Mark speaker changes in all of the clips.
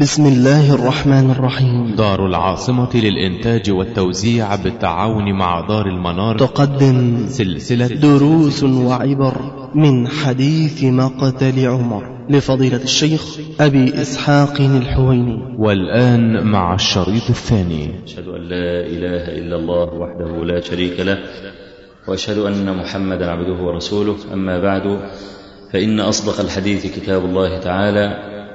Speaker 1: بسم الله الرحمن الرحيم.
Speaker 2: دار العاصمة للإنتاج والتوزيع بالتعاون مع دار المنار
Speaker 1: تقدم
Speaker 2: سلسلة
Speaker 1: دروس وعبر من حديث مقتل عمر لفضيلة الشيخ أبي إسحاق الحويني.
Speaker 2: والآن مع الشريط الثاني.
Speaker 3: أشهد أن لا إله إلا الله وحده لا شريك له وأشهد أن محمدا عبده ورسوله. أما بعد فإن أصدق الحديث كتاب الله تعالى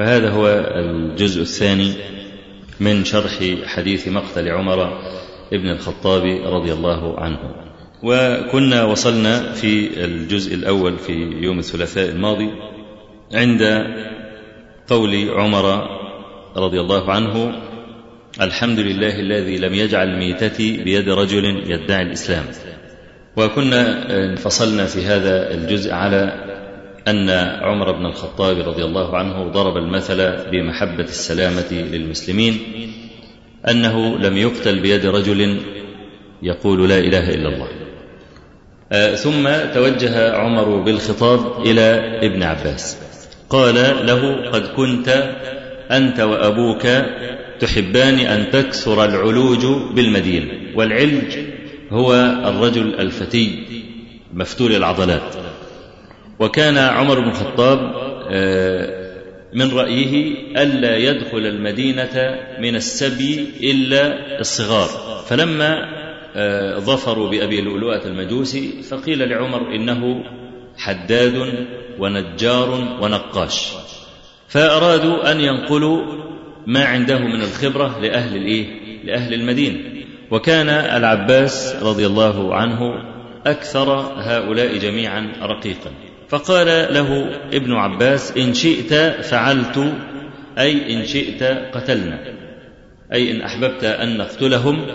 Speaker 3: فهذا هو الجزء الثاني من شرح حديث مقتل عمر ابن الخطاب رضي الله عنه. وكنا وصلنا في الجزء الأول في يوم الثلاثاء الماضي عند قول عمر رضي الله عنه الحمد لله الذي لم يجعل ميتتي بيد رجل يدعي الإسلام. وكنا انفصلنا في هذا الجزء على أن عمر بن الخطاب رضي الله عنه ضرب المثل بمحبة السلامة للمسلمين أنه لم يقتل بيد رجل يقول لا إله إلا الله. آه ثم توجه عمر بالخطاب إلى ابن عباس. قال له قد كنت أنت وأبوك تحبان أن تكثر العلوج بالمدينة والعلج هو الرجل الفتي مفتول العضلات. وكان عمر بن الخطاب من رأيه ألا يدخل المدينة من السبي إلا الصغار. فلما ظفروا بأبي لؤلؤة المجوسي فقيل لعمر إنه حداد ونجار ونقاش. فأرادوا أن ينقلوا ما عنده من الخبرة لأهل الإيه؟ لأهل المدينة. وكان العباس رضي الله عنه أكثر هؤلاء جميعا رقيقا. فقال له ابن عباس إن شئت فعلت أي إن شئت قتلنا أي إن أحببت أن نقتلهم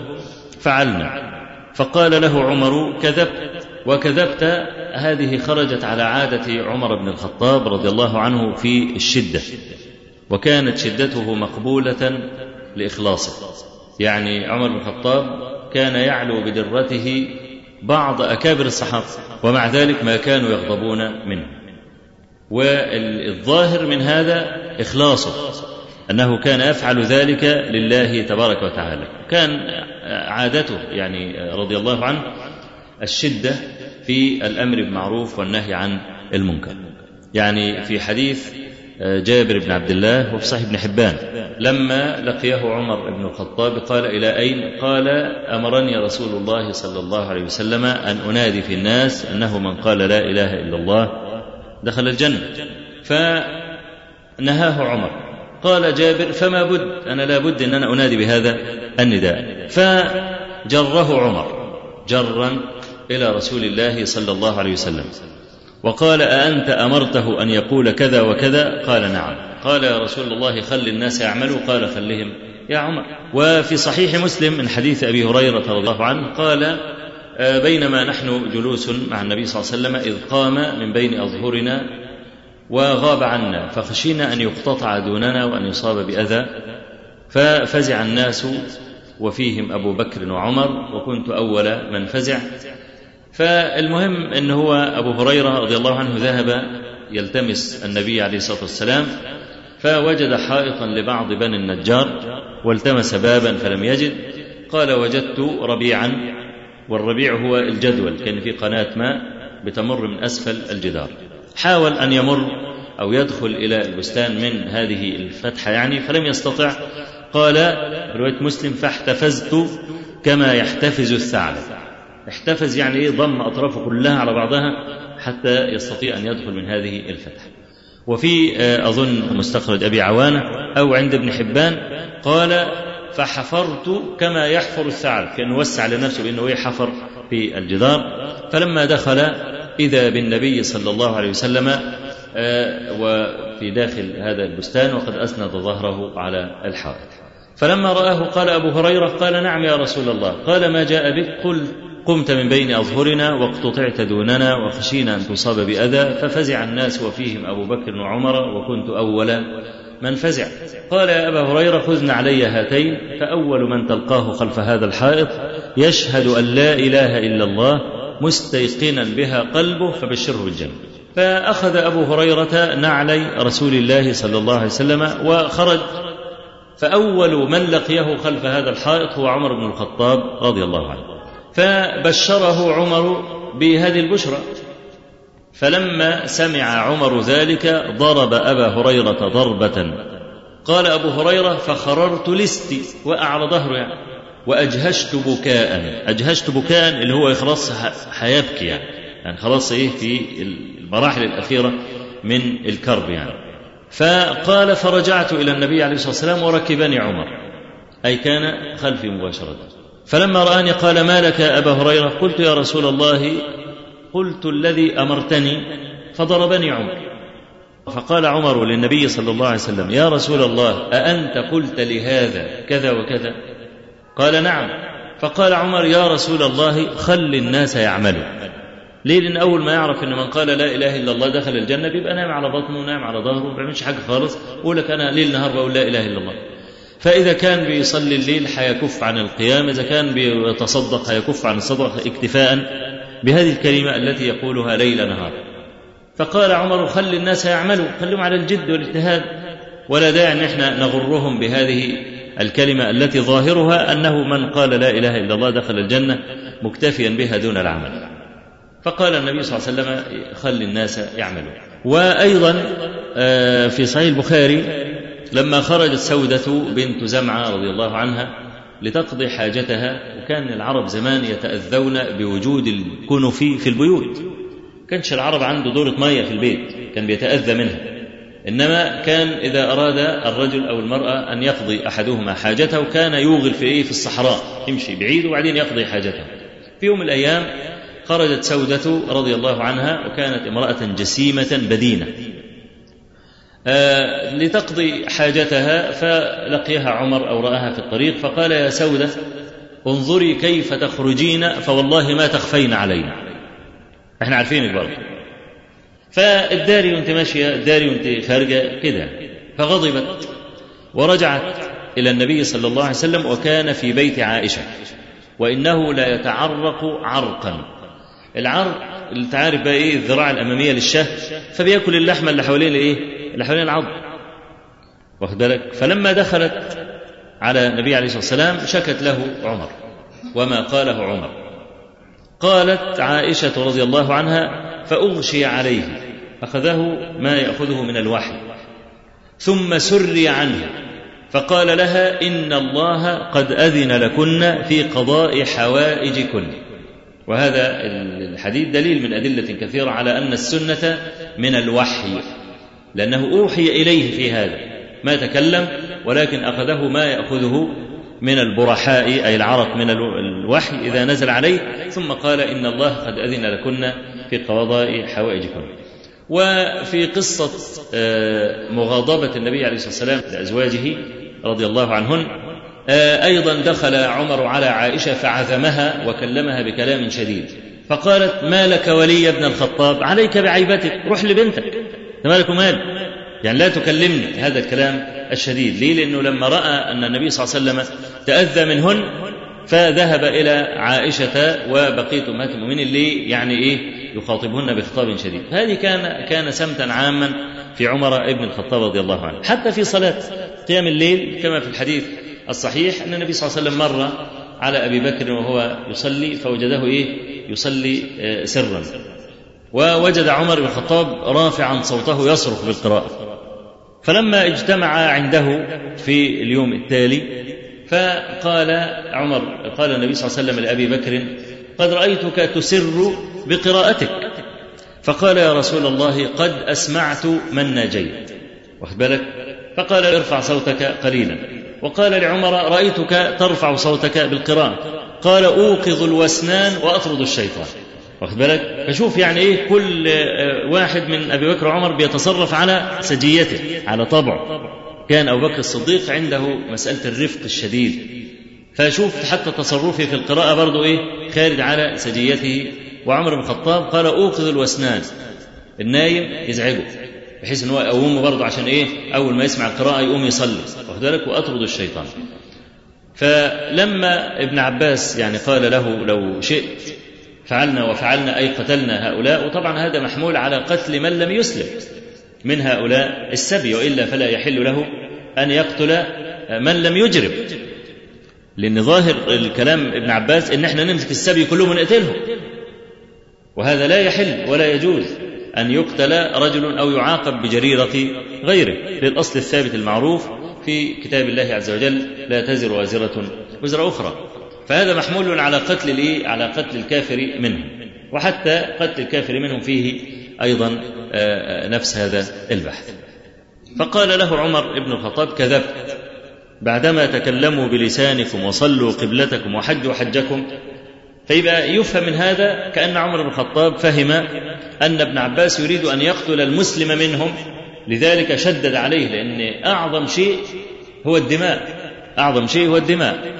Speaker 3: فعلنا. فقال له عمر كذبت وكذبت هذه خرجت على عادة عمر بن الخطاب رضي الله عنه في الشدة وكانت شدته مقبولة لإخلاصه. يعني عمر بن الخطاب كان يعلو بدرته بعض أكابر الصحابة ومع ذلك ما كانوا يغضبون منه. والظاهر من هذا إخلاصه أنه كان يفعل ذلك لله تبارك وتعالى. كان عادته يعني رضي الله عنه الشدة في الأمر بالمعروف والنهي عن المنكر. يعني في حديث جابر بن عبد الله وفي صحيح ابن حبان. لما لقيه عمر بن الخطاب قال إلى أين؟ قال أمرني رسول الله صلى الله عليه وسلم أن أنادي في الناس أنه من قال لا إله إلا الله دخل الجنة. فنهاه عمر. قال جابر فما بد؟ أنا لا بد أن أنا أنادي بهذا النداء. فجره عمر جرا إلى رسول الله صلى الله عليه وسلم. وقال أأنت أمرته أن يقول كذا وكذا؟ قال نعم. قال يا رسول الله خل الناس يعملوا. قال خلهم. يا عمر. وفي صحيح مسلم من حديث أبي هريرة رضي الله عنه قال بينما نحن جلوس مع النبي صلى الله عليه وسلم إذ قام من بين أظهرنا وغاب عنا فخشينا أن يقتطع دوننا وأن يصاب بأذى. ففزع الناس وفيهم أبو بكر وعمر وكنت أول من فزع. فالمهم إن هو أبو هريرة رضي الله عنه ذهب يلتمس النبي عليه الصلاة والسلام فوجد حائطا لبعض بني النجار والتمس بابا فلم يجد قال وجدت ربيعا والربيع هو الجدول كان في قناة ماء بتمر من أسفل الجدار. حاول أن يمر أو يدخل إلى البستان من هذه الفتحة يعني فلم يستطع قال روايه مسلم فاحتفزت كما يحتفز الثعلب. احتفز يعني إيه ضم أطرافه كلها على بعضها حتى يستطيع أن يدخل من هذه الفتحة. وفي أظن مستخرج أبي عوانة أو عند ابن حبان قال فحفرت كما يحفر الثعلب كأنه وسع لنفسه بأنه حفر في الجدار. فلما دخل إذا بالنبي صلى الله عليه وسلم وفي داخل هذا البستان وقد أسند ظهره على الحائط. فلما رآه قال أبو هريرة قال نعم يا رسول الله. قال ما جاء بك؟ قل قمت من بين أظهرنا واقتطعت دوننا وخشينا أن تصاب بأذى ففزع الناس وفيهم أبو بكر وعمر وكنت أول من فزع. قال يا أبا هريرة خذن علي هاتين فأول من تلقاه خلف هذا الحائط يشهد أن لا إله إلا الله مستيقنا بها قلبه فبشره بالجنة. فأخذ أبو هريرة نعلي رسول الله صلى الله عليه وسلم وخرج. فأول من لقيه خلف هذا الحائط هو عمر بن الخطاب رضي الله عنه. فبشره عمر بهذه البشرى. فلما سمع عمر ذلك ضرب أبا هريرة ضربة. قال أبو هريرة فخررت لستي وأعلى ظهره يعني. وأجهشت بكاء. أجهشت بكاء اللي هو خلاص هيبكي يعني. يعني خلاص إيه في المراحل الأخيرة من الكرب يعني. فقال فرجعت إلى النبي عليه الصلاة والسلام وركبني عمر. أي كان خلفي مباشرة. فلما رآني قال ما لك يا أبا هريرة؟ قلت يا رسول الله قلت الذي أمرتني فضربني عمر. فقال عمر للنبي صلى الله عليه وسلم يا رسول الله أأنت قلت لهذا كذا وكذا؟ قال نعم. فقال عمر يا رسول الله خل الناس يعملوا. ليه؟ لأن أول ما يعرف أن من قال لا إله إلا الله دخل الجنة بيبقى نايم على بطنه ونايم على ظهره ما بيعملش حاجة خالص يقول لك أنا ليل نهار بقول لا إله إلا الله. فإذا كان بيصلي الليل حيكف عن القيام إذا كان بيتصدق حيكف عن الصدقة اكتفاء بهذه الكلمة التي يقولها ليل نهار. فقال عمر خل الناس يعملوا خلهم على الجد والإجتهاد. ولا داعي أن إحنا نغرهم بهذه الكلمة التي ظاهرها أنه من قال لا إله إلا الله دخل الجنة مكتفيا بها دون العمل. فقال النبي صلى الله عليه وسلم خل الناس يعملوا. وأيضا في صحيح البخاري لما خرجت سودة بنت زمعة رضي الله عنها لتقضي حاجتها وكان العرب زمان يتأذون بوجود الكنف في البيوت. كانش العرب عنده دورة مية في البيت كان بيتأذى منها. إنما كان إذا أراد الرجل أو المرأة أن يقضي أحدهما حاجته كان يوغل في إيه؟ في الصحراء يمشي بعيد وبعدين يقضي حاجته. في يوم من الأيام خرجت سودة رضي الله عنها وكانت امرأة جسيمة بدينة. لتقضي حاجتها فلقيها عمر أو رآها في الطريق فقال يا سودة انظري كيف تخرجين فوالله ما تخفين علينا. إحنا عارفينك برضه فالداري وانت ماشية الداري وانت خارجة كده. فغضبت ورجعت إلى النبي صلى الله عليه وسلم وكان في بيت عائشة. وإنه لا يتعرق عرقا. العرق اللي تعرف بقى إيه الذراع الأمامية للشاة فبيأكل اللحمه اللي حوالين الايه اللي حوالين العظم واخد بالك؟ فلما دخلت على النبي عليه الصلاة والسلام شكت له عمر وما قاله عمر. قالت عائشة رضي الله عنها فأغشي عليه أخذه ما يأخذه من الوحي ثم سري عنه فقال لها إن الله قد أذن لكن في قضاء حوائجكن. وهذا الحديث دليل من أدلة كثيرة على أن السنة من الوحي. لأنه أوحي إليه في هذا. ما تكلم ولكن أخذه ما يأخذه من البرحاء أي العرق من الوحي إذا نزل عليه. ثم قال إن الله قد أذن لكن في قضاء حوائجكم. وفي قصة مغاضبة النبي عليه الصلاة والسلام لأزواجه رضي الله عنهن أيضا دخل عمر على عائشة فعزمها وكلمها بكلام شديد. فقالت ما لك ولي ابن الخطاب؟ عليك بعيبتك روح لبنتك. مالك ومال يعني لا تكلمني هذا الكلام الشديد. ليه؟ لأنه لما رأى أن النبي صلى الله عليه وسلم تأذى منهن فذهب إلى عائشة وبقية أمهات المؤمنين اللي يعني إيه؟ يخاطبهن بخطاب شديد. هذه كان كان سمتا عاما في عمر ابن الخطاب رضي الله عنه. حتى في صلاة قيام الليل كما في الحديث الصحيح أن النبي صلى الله عليه وسلم مر على أبي بكر وهو يصلي فوجده إيه؟ يصلي سرا. ووجد عمر بن الخطاب رافعا صوته يصرخ بالقراءة. فلما اجتمع عنده في اليوم التالي فقال عمر قال النبي صلى الله عليه وسلم لأبي بكر قد رأيتك تسر بقراءتك. فقال يا رسول الله قد أسمعت من ناجيت. واخد بالك؟ فقال ارفع صوتك قليلا. وقال لعمر رأيتك ترفع صوتك بالقراءة. قال أوقظ الوسنان وأطرد الشيطان. واخد بالك؟ فشوف يعني إيه كل واحد من أبي بكر وعمر بيتصرف على سجيته على طبعه. كان أبو بكر الصديق عنده مسألة الرفق الشديد. فشوف حتى تصرفه في القراءة برضه إيه خارج على سجيته. وعمر بن الخطاب قال أوقظ الوسنان النايم يزعجه بحيث إن هو يقومه برضه عشان إيه أول ما يسمع القراءة يقوم يصلي. واخد بالك؟ وأطرد الشيطان. فلما ابن عباس يعني قال له لو شئت فعلنا وفعلنا أي قتلنا هؤلاء. وطبعا هذا محمول على قتل من لم يسلم من هؤلاء السبي وإلا فلا يحل له أن يقتل من لم يجرب لأن ظاهر الكلام ابن عباس إن إحنا نمسك السبي كلهم ونقتلهم. وهذا لا يحل ولا يجوز أن يقتل رجل أو يعاقب بجريرة غيره. للأصل الثابت المعروف في كتاب الله عز وجل لا تزر وازرة وزر أخرى فهذا محمول على قتل الإيه؟ على قتل الكافر منهم. وحتى قتل الكافر منهم فيه أيضا نفس هذا البحث. فقال له عمر بن الخطاب كذبت بعدما تكلموا بلسانكم وصلوا قبلتكم وحجوا حجكم. فيبقى يفهم من هذا كأن عمر بن الخطاب فهم أن ابن عباس يريد أن يقتل المسلم منهم. لذلك شدد عليه لأن أعظم شيء هو الدماء. أعظم شيء هو الدماء.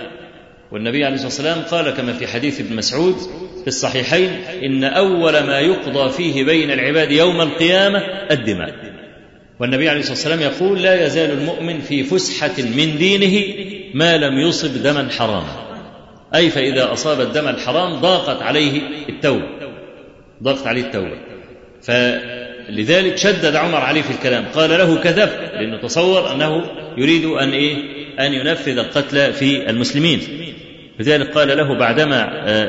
Speaker 3: والنبي عليه الصلاة والسلام قال كما في حديث ابن مسعود في الصحيحين إن أول ما يقضى فيه بين العباد يوم القيامة الدماء. والنبي عليه الصلاة والسلام يقول لا يزال المؤمن في فسحة من دينه ما لم يصب دما حراما. أي فإذا أصاب الدم الحرام ضاقت عليه التوبة. ضاقت عليه التوبة. فلذلك شدد عمر عليه في الكلام. قال له كذبت لأنه تصور أنه يريد أن إيه؟ أن ينفذ القتل في المسلمين. لذلك قال له بعدما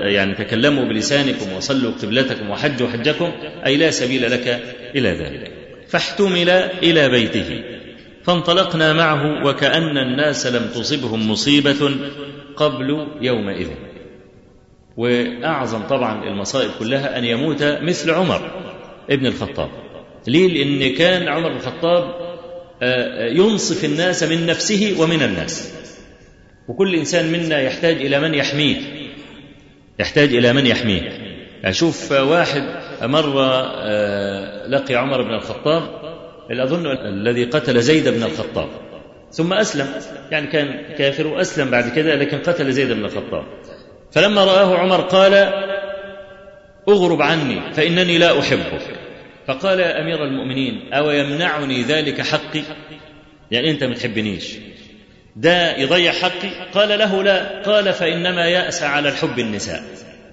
Speaker 3: يعني تكلموا بلسانكم وصلوا قبلتكم وحجوا حجكم أي لا سبيل لك إلى ذلك. فاحتمل إلى بيته. فانطلقنا معه وكأن الناس لم تصبهم مصيبة قبل يومئذ. وأعظم طبعا المصائب كلها أن يموت مثل عمر ابن الخطاب. ليه؟ لأن كان عمر بن الخطاب ينصف الناس من نفسه ومن الناس. وكل إنسان منا يحتاج إلى من يحميه. يحتاج إلى من يحميه. أشوف واحد مرة لقي عمر بن الخطاب أظن الذي قتل زيد بن الخطاب؟ ثم أسلم. يعني كان كافر وأسلم بعد كده لكن قتل زيد بن الخطاب. فلما رآه عمر قال أغرب عني فإنني لا أحبك. فقال يا أمير المؤمنين أو يمنعني ذلك حقي؟ يعني أنت ما تحبنيش. ده يضيع حقي؟ قال له لا. قال فإنما يأسى على الحب النساء.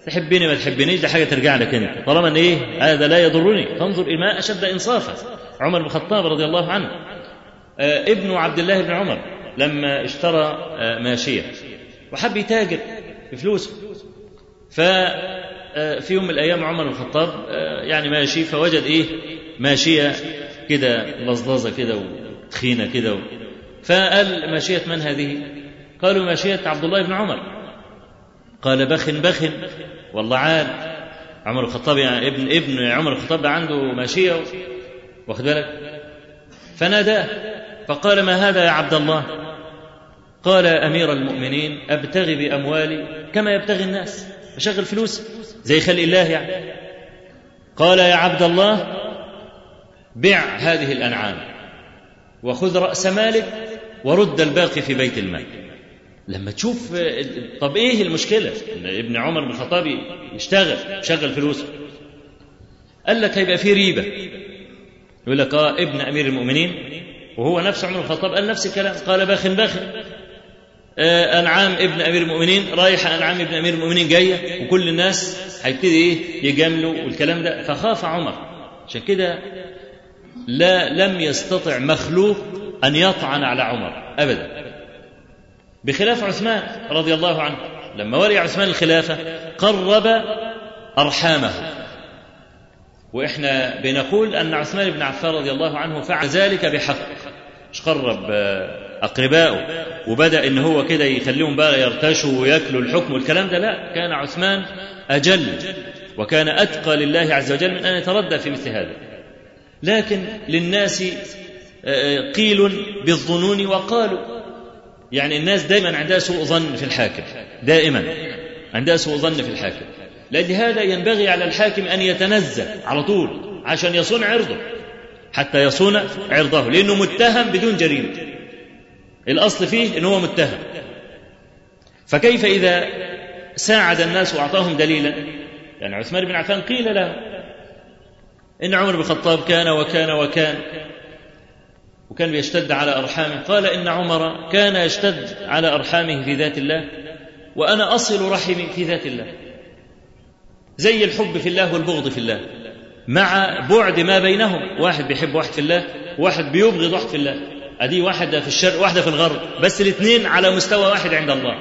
Speaker 3: تحبني ما تحبنيش ده حاجة ترجع لك أنت. طالما أن إيه؟ هذا لا يضرني. فانظر إلى ما أشد إنصافا. عمر بن الخطاب رضي الله عنه. آه ابن عبد الله بن عمر لما اشترى آه ماشية. وحب يتاجر بفلوسه. ففي يوم من الأيام عمر بن الخطاب آه يعني ماشي فوجد إيه؟ ماشية كده لظلظة كده وتخينة كده فقال ماشية من هذه؟ قالوا ماشية عبد الله بن عمر. قال بخ بخ. والله عال عمر الخطاب يعني ابن ابن عمر الخطاب عنده ماشية واخد بالك؟ فناداه. فقال ما هذا يا عبد الله؟ قال أمير المؤمنين أبتغي بأموالي كما يبتغي الناس. أشغل فلوس. زي خلق الله يعني. قال يا عبد الله بع هذه الأنعام وخذ رأس مالك ورد الباقي في بيت المال. لما تشوف طب إيه المشكلة؟ إن ابن عمر بن الخطاب يشتغل يشغل فلوسه قال لك هيبقى في ريبة. يقول لك آه ابن أمير المؤمنين. وهو نفس عمر بن الخطاب قال نفس الكلام. قال باخ باخ آه أنعام ابن أمير المؤمنين رايحه أنعام ابن أمير المؤمنين جاية وكل الناس هيبتدي إيه؟ يجاملوا والكلام ده. فخاف عمر. عشان كده لا لم يستطع مخلوق أن يطعن على عمر. أبدا. بخلاف عثمان رضي الله عنه. لما ولي عثمان الخلافة قرب أرحامه. وإحنا بنقول أن عثمان بن عفان رضي الله عنه فعل ذلك بحق. مش قرب؟ أقربائه وبدأ إن هو كده يخليهم بقى يرتشوا ويأكلوا الحكم والكلام ده. لا كان عثمان أجل وكان أتقى لله عز وجل من أن يتردى في مثل هذا. لكن للناس قيل بالظنون وقالوا. يعني الناس دائما عندها سوء ظن في الحاكم. دائما عندها سوء ظن في الحاكم. لهذا ينبغي على الحاكم أن يتنزل على طول عشان يصون عرضه حتى يصون عرضه لأنه متهم بدون جريمة. الأصل فيه إن هو متهم. فكيف إذا ساعد الناس وأعطاهم دليلا؟ يعني عثمان بن عفان قيل له إن عمر بن الخطاب كان وكان وكان. وكان بيشتد على أرحامه. قال إن عمر كان يشتد على أرحامه في ذات الله وأنا أصل رحمي في ذات الله. زي الحب في الله والبغض في الله. مع بعد ما بينهم واحد بيحب واحد في الله واحد بيبغض واحد في الله. أدي واحدة في الشرق واحدة في الغرب. بس الاثنين على مستوى واحد عند الله.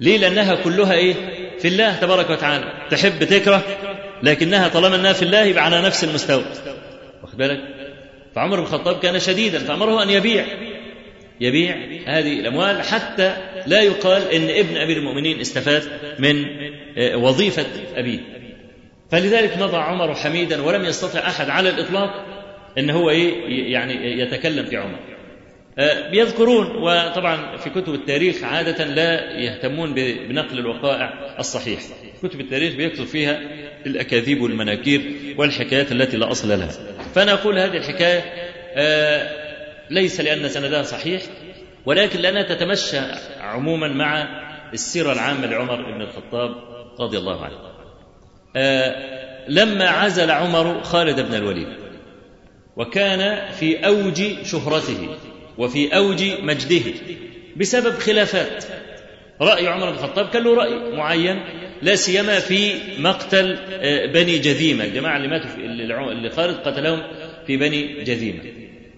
Speaker 3: ليه؟ لأنها كلها إيه؟ في الله تبارك وتعالى. تحب تكره لكنها طالما إنها في الله يبقى على نفس المستوى. واخد بالك؟ فعمر بن الخطاب كان شديدا فأمره أن يبيع. يبيع هذه الأموال حتى لا يقال إن ابن امير المؤمنين استفاد من وظيفة أبيه. فلذلك مضى عمر حميدا ولم يستطع أحد على الإطلاق إن هو إيه يعني يتكلم في عمر. بيذكرون وطبعا في كتب التاريخ عادة لا يهتمون بنقل الوقائع الصحيح. كتب التاريخ بيكتب فيها الأكاذيب والمناكير والحكايات التي لا أصل لها. فأنا أقول هذه الحكاية ليس لأن سندها صحيح ولكن لأنها تتمشى عموما مع السيرة العامة لعمر بن الخطاب رضي الله عنه. لما عزل عمر خالد بن الوليد وكان في أوج شهرته وفي أوج مجده بسبب خلافات. رأي عمر بن الخطاب كان له رأي معين لا سيما في مقتل بني جذيمة الجماعة اللي ماتوا اللي خالد قتلهم في بني جذيمة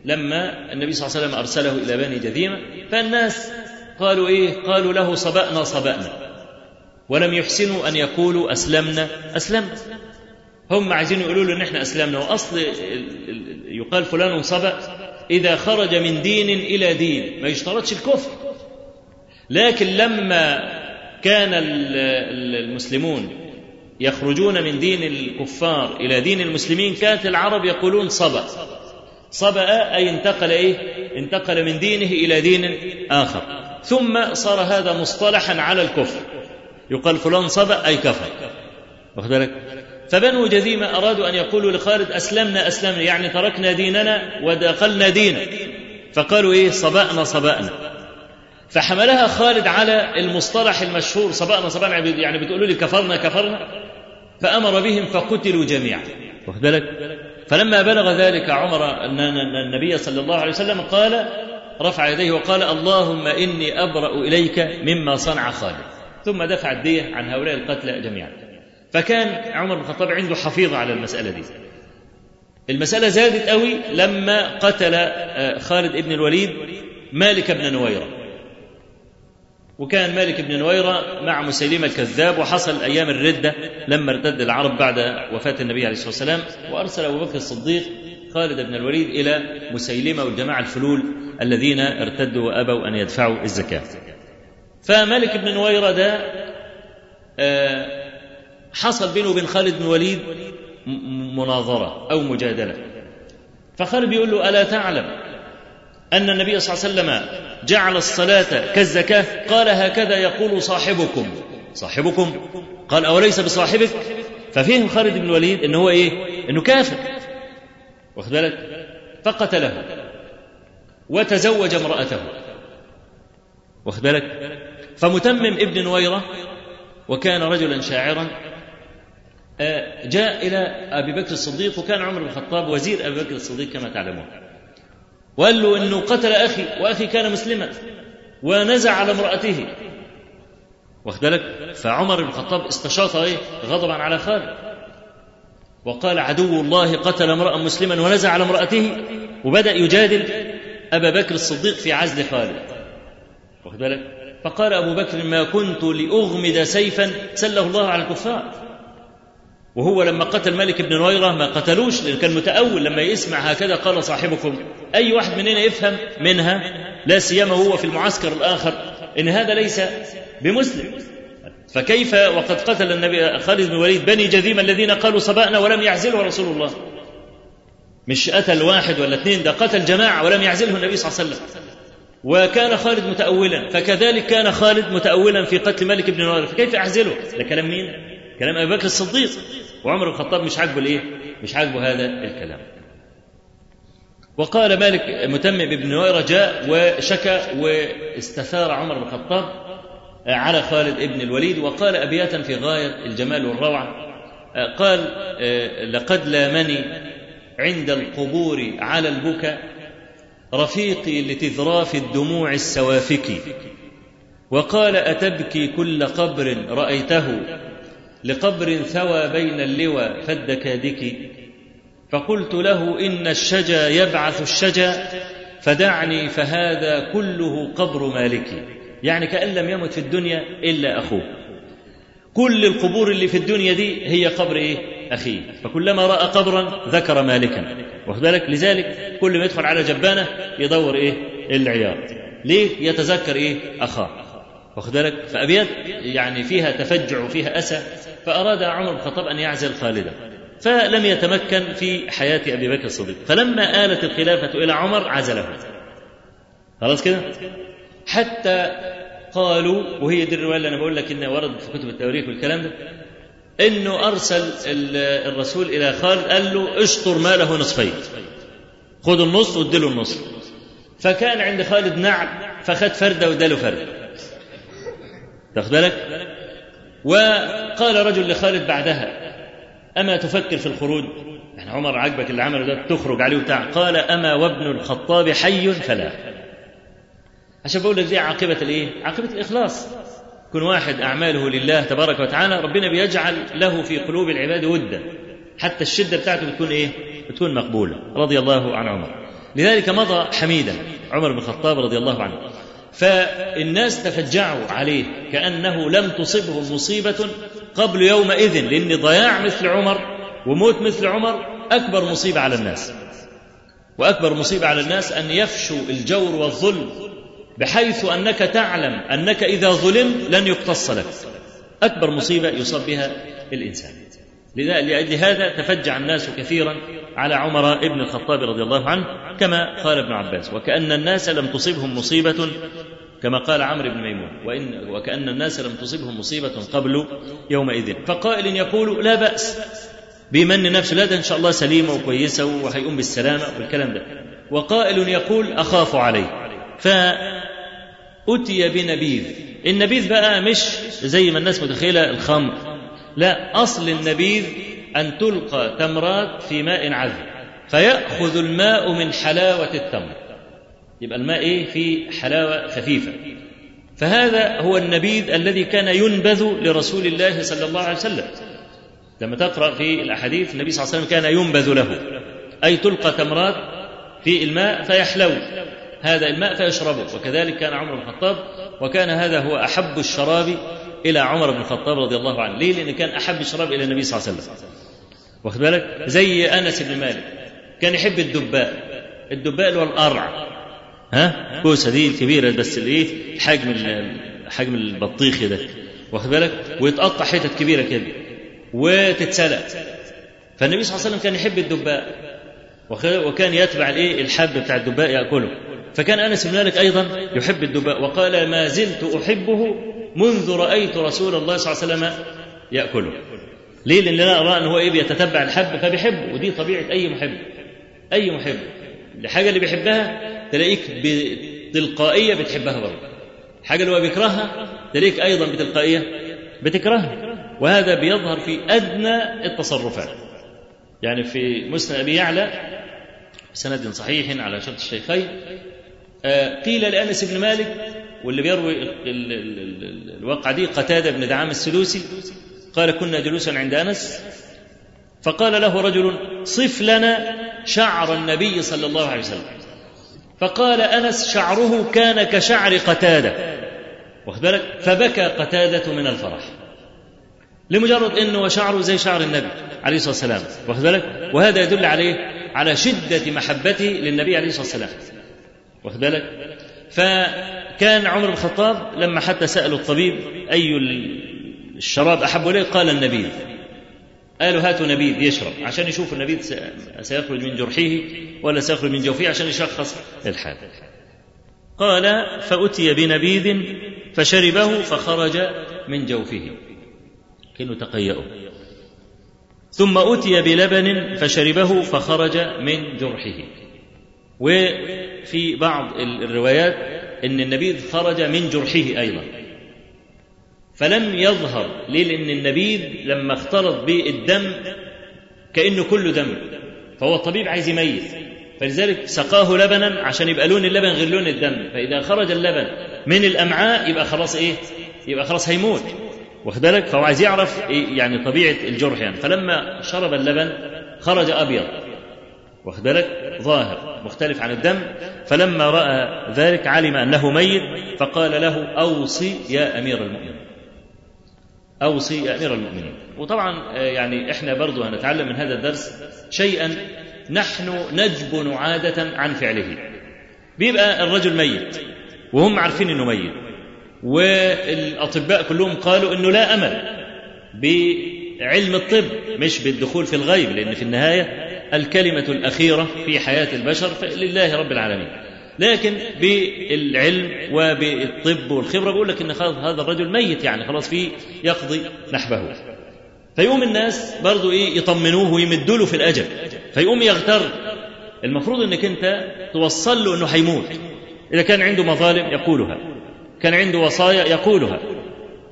Speaker 3: لما النبي صلى الله عليه وسلم أرسله إلى بني جذيمة فالناس قالوا إيه؟ قالوا له صبأنا صبأنا. ولم يحسنوا أن يقولوا أسلمنا أسلمنا. هم عايزين يقولوا له إن إحنا أسلمنا. وأصل يقال فلان صبأ. إذا خرج من دين إلى دين ما يشترطش الكفر. لكن لما كان المسلمون يخرجون من دين الكفار إلى دين المسلمين كانت العرب يقولون صبأ. صبأ أي انتقل إيه؟ انتقل من دينه إلى دين آخر. ثم صار هذا مصطلحا على الكفر. يقال فلان صبأ أي كفر. واخد بالك؟ فبنو جذيمة أرادوا أن يقولوا لخالد أسلمنا أسلمنا. يعني تركنا ديننا ودخلنا دينا فقالوا إيه؟ صبأنا صبأنا. فحملها خالد على المصطلح المشهور صبأنا صبأنا يعني بتقولوا لي كفرنا كفرنا. فأمر بهم فقتلوا جميعا. واخد بالك؟ فلما بلغ ذلك عمر أن النبي صلى الله عليه وسلم قال رفع يديه وقال اللهم إني أبرأ إليك مما صنع خالد. ثم دفع الدية عن هؤلاء القتلى جميعا. فكان عمر بن الخطاب عنده حفيظة على المسألة دي. المسألة زادت قوي لما قتل خالد بن الوليد مالك بن نويرة. وكان مالك بن نويرة مع مسيلمة الكذاب وحصل أيام الردة لما ارتد العرب بعد وفاة النبي عليه الصلاة والسلام وأرسل أبو بكر الصديق خالد بن الوليد إلى مسيلمة والجماعة الفلول الذين ارتدوا وأبوا أن يدفعوا الزكاة. فمالك بن نويرة ده حصل بينه وبين خالد بن الوليد مناظرة أو مجادلة. فخالد بيقول له ألا تعلم؟ أن النبي صلى الله عليه وسلم جعل الصلاة كالزكاة قال هكذا يقول صاحبكم. صاحبكم؟ قال أوليس بصاحبك؟ ففهم خالد بن الوليد إن هو إيه؟ إنه كافر. واخد بالك؟ فقتله. وتزوج امرأته. واخد بالك؟ فمتمم ابن نويرة وكان رجلا شاعرا جاء إلى أبي بكر الصديق وكان عمر بن الخطاب وزير أبي بكر الصديق كما تعلمون. وقال له أنه قتل أخي وأخي كان مسلما ونزع على امرأته. واخد بالك؟ فعمر بن الخطاب استشاط إيه؟ غضبا على خالد وقال عدو الله قتل امرأ مسلما ونزع على امرأته وبدأ يجادل أبا بكر الصديق في عزل خالد واخد بالك؟ فقال أبو بكر ما كنت لأغمد سيفا سله الله على الكفار. وهو لما قتل مالك بن نويرة ما قتلوش لأنه كان متأول لما يسمع هكذا قال صاحبكم أي واحد مننا يفهم منها؟ لا سيما هو في المعسكر الآخر إن هذا ليس بمسلم. فكيف وقد قتل النبي خالد بن الوليد بني جذيم الذين قالوا صبأنا ولم يعزله رسول الله؟ مش قتل واحد ولا اثنين ده قتل جماعة ولم يعزله النبي صلى الله عليه وسلم. وكان خالد متأولا فكذلك كان خالد متأولا في قتل مالك بن نويرة فكيف أعزله ده كلام مين؟ كلام أبي بكر الصديق. وعمر الخطاب مش عاجبه الايه؟ مش عاجبه هذا الكلام. وقال مالك متمم بن نويرة جاء وشكى واستثار عمر بن الخطاب على خالد بن الوليد وقال أبياتا في غاية الجمال والروعة. قال لقد لامني عند القبور على البكا رفيقي لتذراف الدموع السوافك وقال أتبكي كل قبر رأيته لقبر ثوى بين اللوى فالدكادك فقلت له إن الشجا يبعث الشجا فدعني فهذا كله قبر مالك. يعني كأن لم يمت في الدنيا إلا أخوه. كل القبور اللي في الدنيا دي هي قبر إيه؟ أخيه. فكلما رأى قبرا ذكر مالكا. واخد بالك؟ لذلك كل ما يدخل على جبانة يدور إيه؟ العياط ليه؟ يتذكر إيه؟ أخاه. واخد بالك؟ فأبيات يعني فيها تفجع وفيها أسى فأراد عمر بن الخطاب أن يعزل خالدا فلم يتمكن في حياة أبي بكر الصديق. فلما آلت الخلافة إلى عمر عزله. خلاص كده؟ حتى قالوا وهي دي الرواية اللي أنا بقول لك إنها وردت في كتب التواريخ والكلام ده إنه أرسل الرسول إلى خالد قال له اشطر ماله نصفين. خد النص واديله النص فكان عند خالد نعم فخد فردة واداله فردة تاخد بالك؟ وقال رجل لخالد بعدها أما تفكر في الخروج؟ يعني عمر عجبك اللي عمله ده تخرج عليه وبتاع. قال أما وابن الخطاب حي فلا. عشان بقول لك دي عاقبة الإيه؟ عاقبة الإخلاص. كن واحد أعماله لله تبارك وتعالى ربنا بيجعل له في قلوب العباد ودا. حتى الشدة بتاعته بتكون إيه؟ بتكون مقبولة. رضي الله عن عمر. لذلك مضى حميدا عمر بن الخطاب رضي الله عنه. فالناس تفجعوا عليه كأنه لم تصبه مصيبة قبل يومئذ لأن ضياع مثل عمر وموت مثل عمر أكبر مصيبة على الناس. وأكبر مصيبة على الناس أن يفشوا الجور والظلم بحيث أنك تعلم أنك إذا ظلمت لن يقتص لك. أكبر مصيبة يصاب بها الإنسان. لأجل هذا تفجع الناس كثيرا على عمر ابن الخطاب رضي الله عنه كما قال ابن عباس وكأن الناس لم تصبهم مصيبة كما قال عمرو بن ميمون وإن وكأن الناس لم تصبهم مصيبة قبل يومئذ. فقائل يقول لا بأس بيمن نفسه لا ده إن شاء الله سليمة وكويسة وهيقوم بالسلامة والكلام ده. وقائل يقول أخاف عليه فأتي بنبيذ. النبيذ بقى مش زي ما الناس متخيلة الخمر. لا أصل النبيذ أن تلقى تمرات في ماء عذب فيأخذ الماء من حلاوة التمر. يبقى الماء إيه؟ في حلاوة خفيفة. فهذا هو النبيذ الذي كان ينبذ لرسول الله صلى الله عليه وسلم. لما تقرأ في الأحاديث النبي صلى الله عليه وسلم كان ينبذ له. أي تلقى تمرات في الماء فيحلو. هذا الماء فيشربه. وكذلك كان عمر بن الخطاب وكان هذا هو أحب الشراب إلى عمر بن الخطاب رضي الله عنه. ليه؟ لأن كان أحب الشراب إلى النبي صلى الله عليه وسلم. واخد بالك؟ زي أنس بن مالك. كان يحب الدباء. الدباء اللي هو القرع ها؟ كوسة دي الكبيرة بس الايه حجم حجم البطيخ ده. واخد بالك؟ ويتقطع حتت كبيرة كده. وتتسلق. فالنبي صلى الله عليه وسلم كان يحب الدباء. وكان يتبع الإيه؟ الحب بتاع الدباء يأكله. فكان أنس بن مالك أيضا يحب الدباء. وقال ما زلت أحبه منذ رأيت رسول الله صلى الله عليه وسلم يأكله. ليه؟ لأن أنا أرى ان هو إيه؟ بيتتبع الحب فبيحبه. ودي طبيعة أي محب. أي محب. الحاجة اللي بيحبها تلاقيك بتلقائية بتحبها برضه. الحاجة اللي هو بيكرهها تلاقيك أيضا بتلقائية بتكرهها. وهذا بيظهر في أدنى التصرفات. يعني في مسند أبي يعلى بسند صحيح على شرط الشيخين قيل لأنس بن مالك واللي بيروي الواقعة دي قتادة بن دعام السدوسي قال كنا جلوسا عند أنس. فقال له رجل صف لنا شعر النبي صلى الله عليه وسلم. فقال أنس شعره كان كشعر واخد بالك؟ فبكى قتادة من الفرح لمجرد إنه شعره زي شعر النبي عليه الصلاة والسلام. واخد بالك؟ وهذا يدل عليه على شدة محبته للنبي عليه الصلاة والسلام. واخد بالك؟ فكان عمر بن الخطاب لما حتى سألوا الطبيب أي الشراب أحب اليه قال النبيذ قالوا هاتوا نبيذ يشرب عشان يشوف النبيذ سيخرج من جرحه ولا سيخرج من جوفه عشان يشخص الحال. قال فأتي بنبيذ فشربه فخرج من جوفه. كانوا تقيأوا. ثم أتي بلبن فشربه فخرج من جرحه. وفي بعض الروايات إن النبيذ خرج من جرحه أيضا. فلم يظهر ليه؟ لأن النبيذ لما اختلط بالدم كأنه كله دم فهو الطبيب عايز يميز. فلذلك سقاه لبنا عشان يبقى لون اللبن غير لون الدم. فإذا خرج اللبن من الأمعاء يبقى خلاص إيه؟ يبقى خلاص هيموت. واخد بالك؟ فهو عايز يعرف إيه يعني طبيعة الجرح يعني. فلما شرب اللبن خرج أبيض. واخد بالك؟ ظاهر مختلف عن الدم. فلما رأى ذلك علم أنه ميت فقال له أوصي يا أمير المؤمنين. أوصي يا أمير المؤمنين. وطبعا يعني إحنا برضو هنتعلم من هذا الدرس شيئا نحن نجبن عادة عن فعله. بيبقى الرجل ميت وهم عارفين إنه ميت والأطباء كلهم قالوا إنه لا أمل بعلم الطب مش بالدخول في الغيب لأن في النهاية الكلمة الأخيرة في حياة البشر لله رب العالمين. لكن بالعلم وبالطب والخبرة بيقول لك إن خلاص هذا الرجل ميت يعني خلاص في يقضي نحبه. فيقوم الناس برضو إيه يطمنوه ويمدوا له في الأجل. فيقوم يغتر. المفروض إنك أنت توصل له إنه هيموت إذا كان عنده مظالم يقولها. كان عنده وصايا يقولها.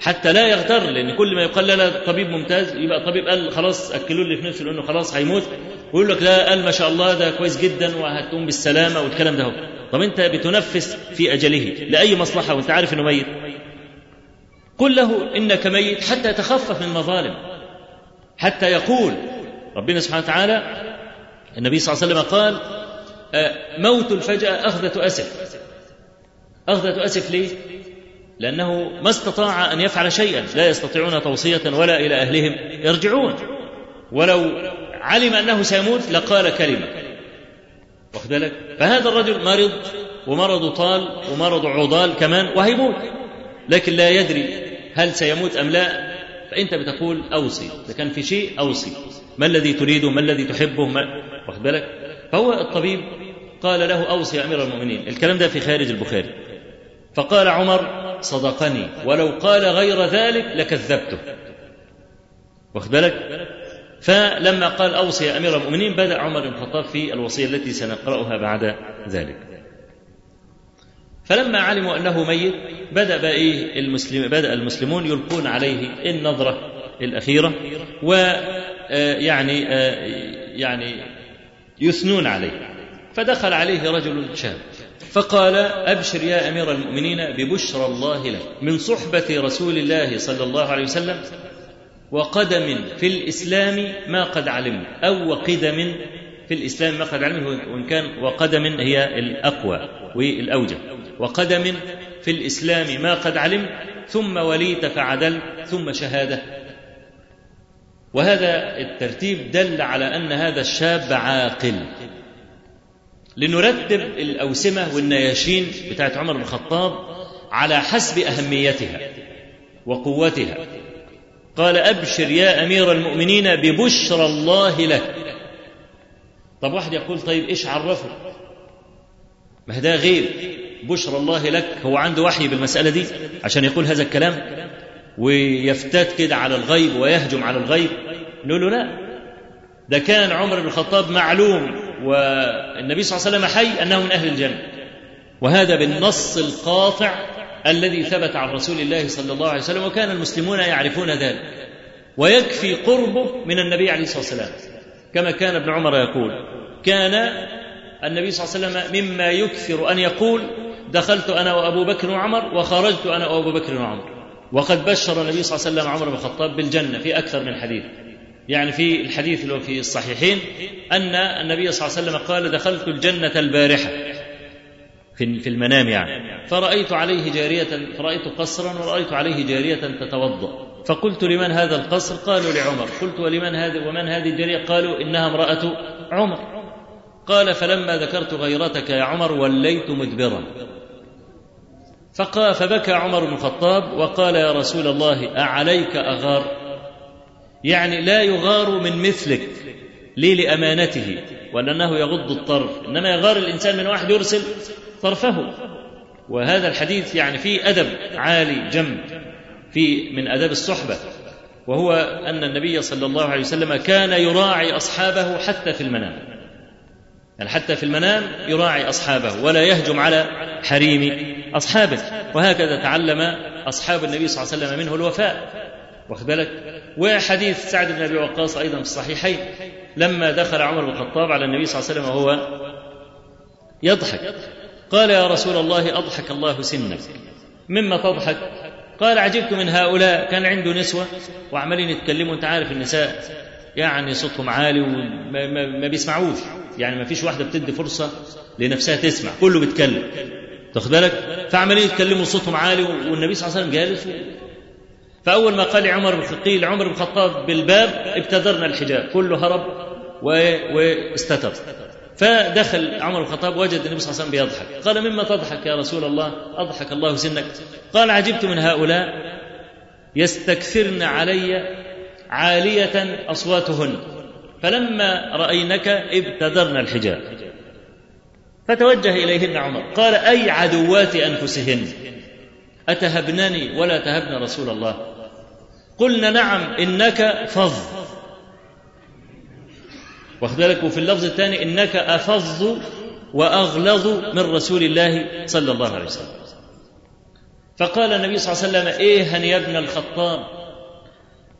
Speaker 3: حتى لا يغتر لأن كل ما يقال لا طبيب ممتاز يبقى طبيب قال خلاص أكلوا لي في نفسه لأنه خلاص هيموت ويقول لك لا قال ما شاء الله ده كويس جدا وهتقوم بالسلامة والكلام ده هو. طب أنت بتنفس في أجله لأي مصلحة وأنت عارف إنه ميت قل له إنك ميت حتى يتخفف من المظالم حتى يقول ربنا سبحانه وتعالى النبي صلى الله عليه وسلم قال موت الفجأة أخذة أسف أخذة أسف ليه؟ لأنه ما استطاع أن يفعل شيئا. لا يستطيعون توصية ولا إلى أهلهم يرجعون. ولو علم أنه سيموت لقال كلمة. واخد بالك؟ فهذا الرجل مرض ومرضه طال ومرضه عضال كمان وهيموت لكن لا يدري هل سيموت أم لا. فأنت بتقول أوصي. إذا كان في شيء أوصي. ما الذي تريده؟ ما الذي تحبه؟ ما واخد بالك؟ فهو الطبيب قال له أوصي يا أمير المؤمنين. الكلام ده في خارج البخاري. فقال عمر صدقني ولو قال غير ذلك لكذبته. واخد بالك؟ فلما قال أوصي يا أمير المؤمنين بدأ عمر بن الخطاب في الوصية التي سنقرأها بعد ذلك. فلما علموا أنه ميت بدأ بقى إيه المسلم بدأ المسلمون يلقون عليه النظرة الأخيرة ويعني يعني يثنون عليه. فدخل عليه رجل شاب. فقال أبشر يا أمير المؤمنين ببشرى الله لك من صحبة رسول الله صلى الله عليه وسلم وقدم في الإسلام ما قد علمنا أو وقدم في الإسلام ما قد علمنا وإن كان وقدم هي الأقوى والأوجه. وقدم في الإسلام ما قد علمت ثم وليت فعدلت ثم شهادة. وهذا الترتيب دل على أن هذا الشاب عاقل. لنرتب الأوسمة والنياشين بتاعت عمر بن الخطاب على حسب أهميتها وقوتها. قال أبشر يا أمير المؤمنين ببشرى الله لك. طب واحد يقول طيب إيش عرفه؟ ما ده غير بشرى الله لك. هو عنده وحي بالمسألة دي عشان يقول هذا الكلام ويفتات كده على الغيب ويهجم على الغيب. نقول له لا ده كان عمر بن الخطاب معلوم والنبي صلى الله عليه وسلم حي أنه من أهل الجنة. وهذا بالنص القاطع الذي ثبت عن رسول الله صلى الله عليه وسلم وكان المسلمون يعرفون ذلك. ويكفي قربه من النبي عليه الصلاة والسلام. كما كان ابن عمر يقول كان النبي صلى الله عليه وسلم مما يكثر أن يقول دخلت أنا وأبو بكر وعمر وخرجت أنا وأبو بكر وعمر. وقد بشر النبي صلى الله عليه وسلم عمر بن الخطاب بالجنة في أكثر من حديث. يعني في الحديث اللي في الصحيحين أن النبي صلى الله عليه وسلم قال دخلت الجنة البارحة في المنام يعني. فرأيت عليه جارية فرأيت قصرا ورأيت عليه جارية تتوضأ. فقلت لمن هذا القصر؟ قالوا لعمر. قلت ولمن هذا ومن هذه الجارية؟ قالوا إنها امرأة عمر. قال فلما ذكرت غيرتك يا عمر وليت مدبرا. فقال فبكى عمر بن الخطاب وقال يا رسول الله أعليك أغار؟ يعني لا يغار من مثلك ليه لأمانته ولأنه يغض الطرف. إنما يغار الإنسان من واحد يرسل طرفه. وهذا الحديث يعني فيه أدب عالي جم في من أدب الصحبة. وهو أن النبي صلى الله عليه وسلم كان يراعي أصحابه حتى في المنام. يعني حتى في المنام يراعي أصحابه ولا يهجم على حريم أصحابه. وهكذا تعلم أصحاب النبي صلى الله عليه وسلم منه الوفاء. واخد بالك؟ وحديث سعد بن أبي وقاص أيضا في الصحيحين لما دخل عمر بن الخطاب على النبي صلى الله عليه وسلم وهو يضحك. قال يا رسول الله أضحك الله سنك. مما تضحك؟ قال عجبت من هؤلاء كان عنده نسوة. وعمالين يتكلموا أنت عارف النساء يعني صوتهم عالي وما ما, ما بيسمعوش. يعني ما فيش واحدة بتدي فرصة لنفسها تسمع. كله بيتكلم. تاخد بالك؟ فعمالين يتكلموا صوتهم عالي والنبي صلى الله عليه وسلم جالس فأول ما قال عمر قيل عمر بن الخطاب بالباب ابتدرنا الحجاب. كله هرب واستتر. فدخل عمر بن الخطاب وجد النبي صلى الله عليه وسلم بيضحك. قال مما تضحك يا رسول الله؟ أضحك الله سنك. قال عجبت من هؤلاء يستكثرن علي عالية أصواتهن فلما رأينك ابتدرن الحجاب. فتوجه إليهن عمر قال أي عدوات أنفسهن؟ أتهبنني ولا تهبن رسول الله. قلنا نعم إنك فظ. واخد بالك؟ وفي اللفظ الثاني إنك أفظ وأغلظ من رسول الله صلى الله عليه وسلم. فقال النبي صلى الله عليه وسلم إيه يا ابن الخطاب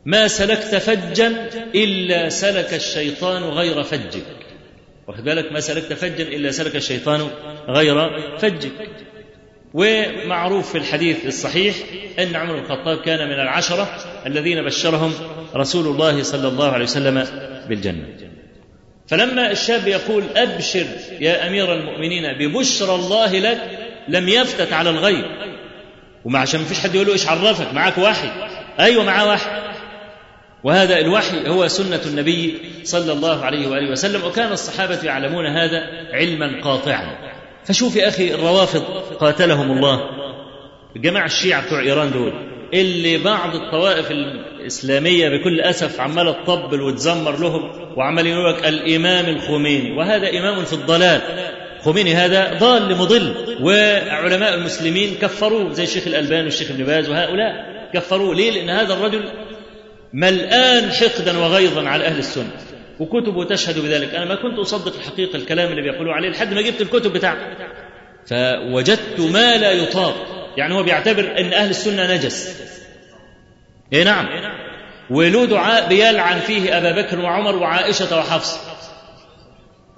Speaker 3: ما سلكت فجا إلا سلك الشيطان غير فجك. واخد بالك؟ ما سلكت فجا إلا سلك الشيطان غير فجك. ومعروف في الحديث الصحيح أن عمر بن الخطاب كان من العشرة الذين بشرهم رسول الله صلى الله عليه وسلم بالجنة. فلما الشاب يقول أبشر يا أمير المؤمنين ببشرى الله لك لم يفتت على الغيب. وما عشان فيش حد يقول له إيش عرفك معاك وحي. أيوه معاه وحي. وهذا الوحي هو سنة النبي صلى الله عليه وآله وسلم وكان الصحابة يعلمون هذا علما قاطعا. فشوف يا أخي الروافض قاتلهم الله. الجماعة الشيعة بتوع إيران دول اللي بعض الطوائف الإسلامية بكل أسف عمالة تطبل وتزمر لهم وعمال يقول لك الإمام الخميني وهذا إمام في الضلال. خميني هذا ضال مضل وعلماء المسلمين كفروه زي الشيخ الألباني والشيخ ابن باز وهؤلاء كفروه ليه؟ لأن هذا الرجل ملآن حقدا وغيظا على أهل السنة. وكتبه تشهد بذلك. أنا ما كنت أصدق الحقيقة الكلام اللي بيقولوا عليه لحد ما جبت الكتب بتاعته فوجدت ما لا يطاق. يعني هو بيعتبر أن أهل السنة نجس. إيه نعم. وله دعاء بيلعن فيه أبا بكر وعمر وعائشة وحفصة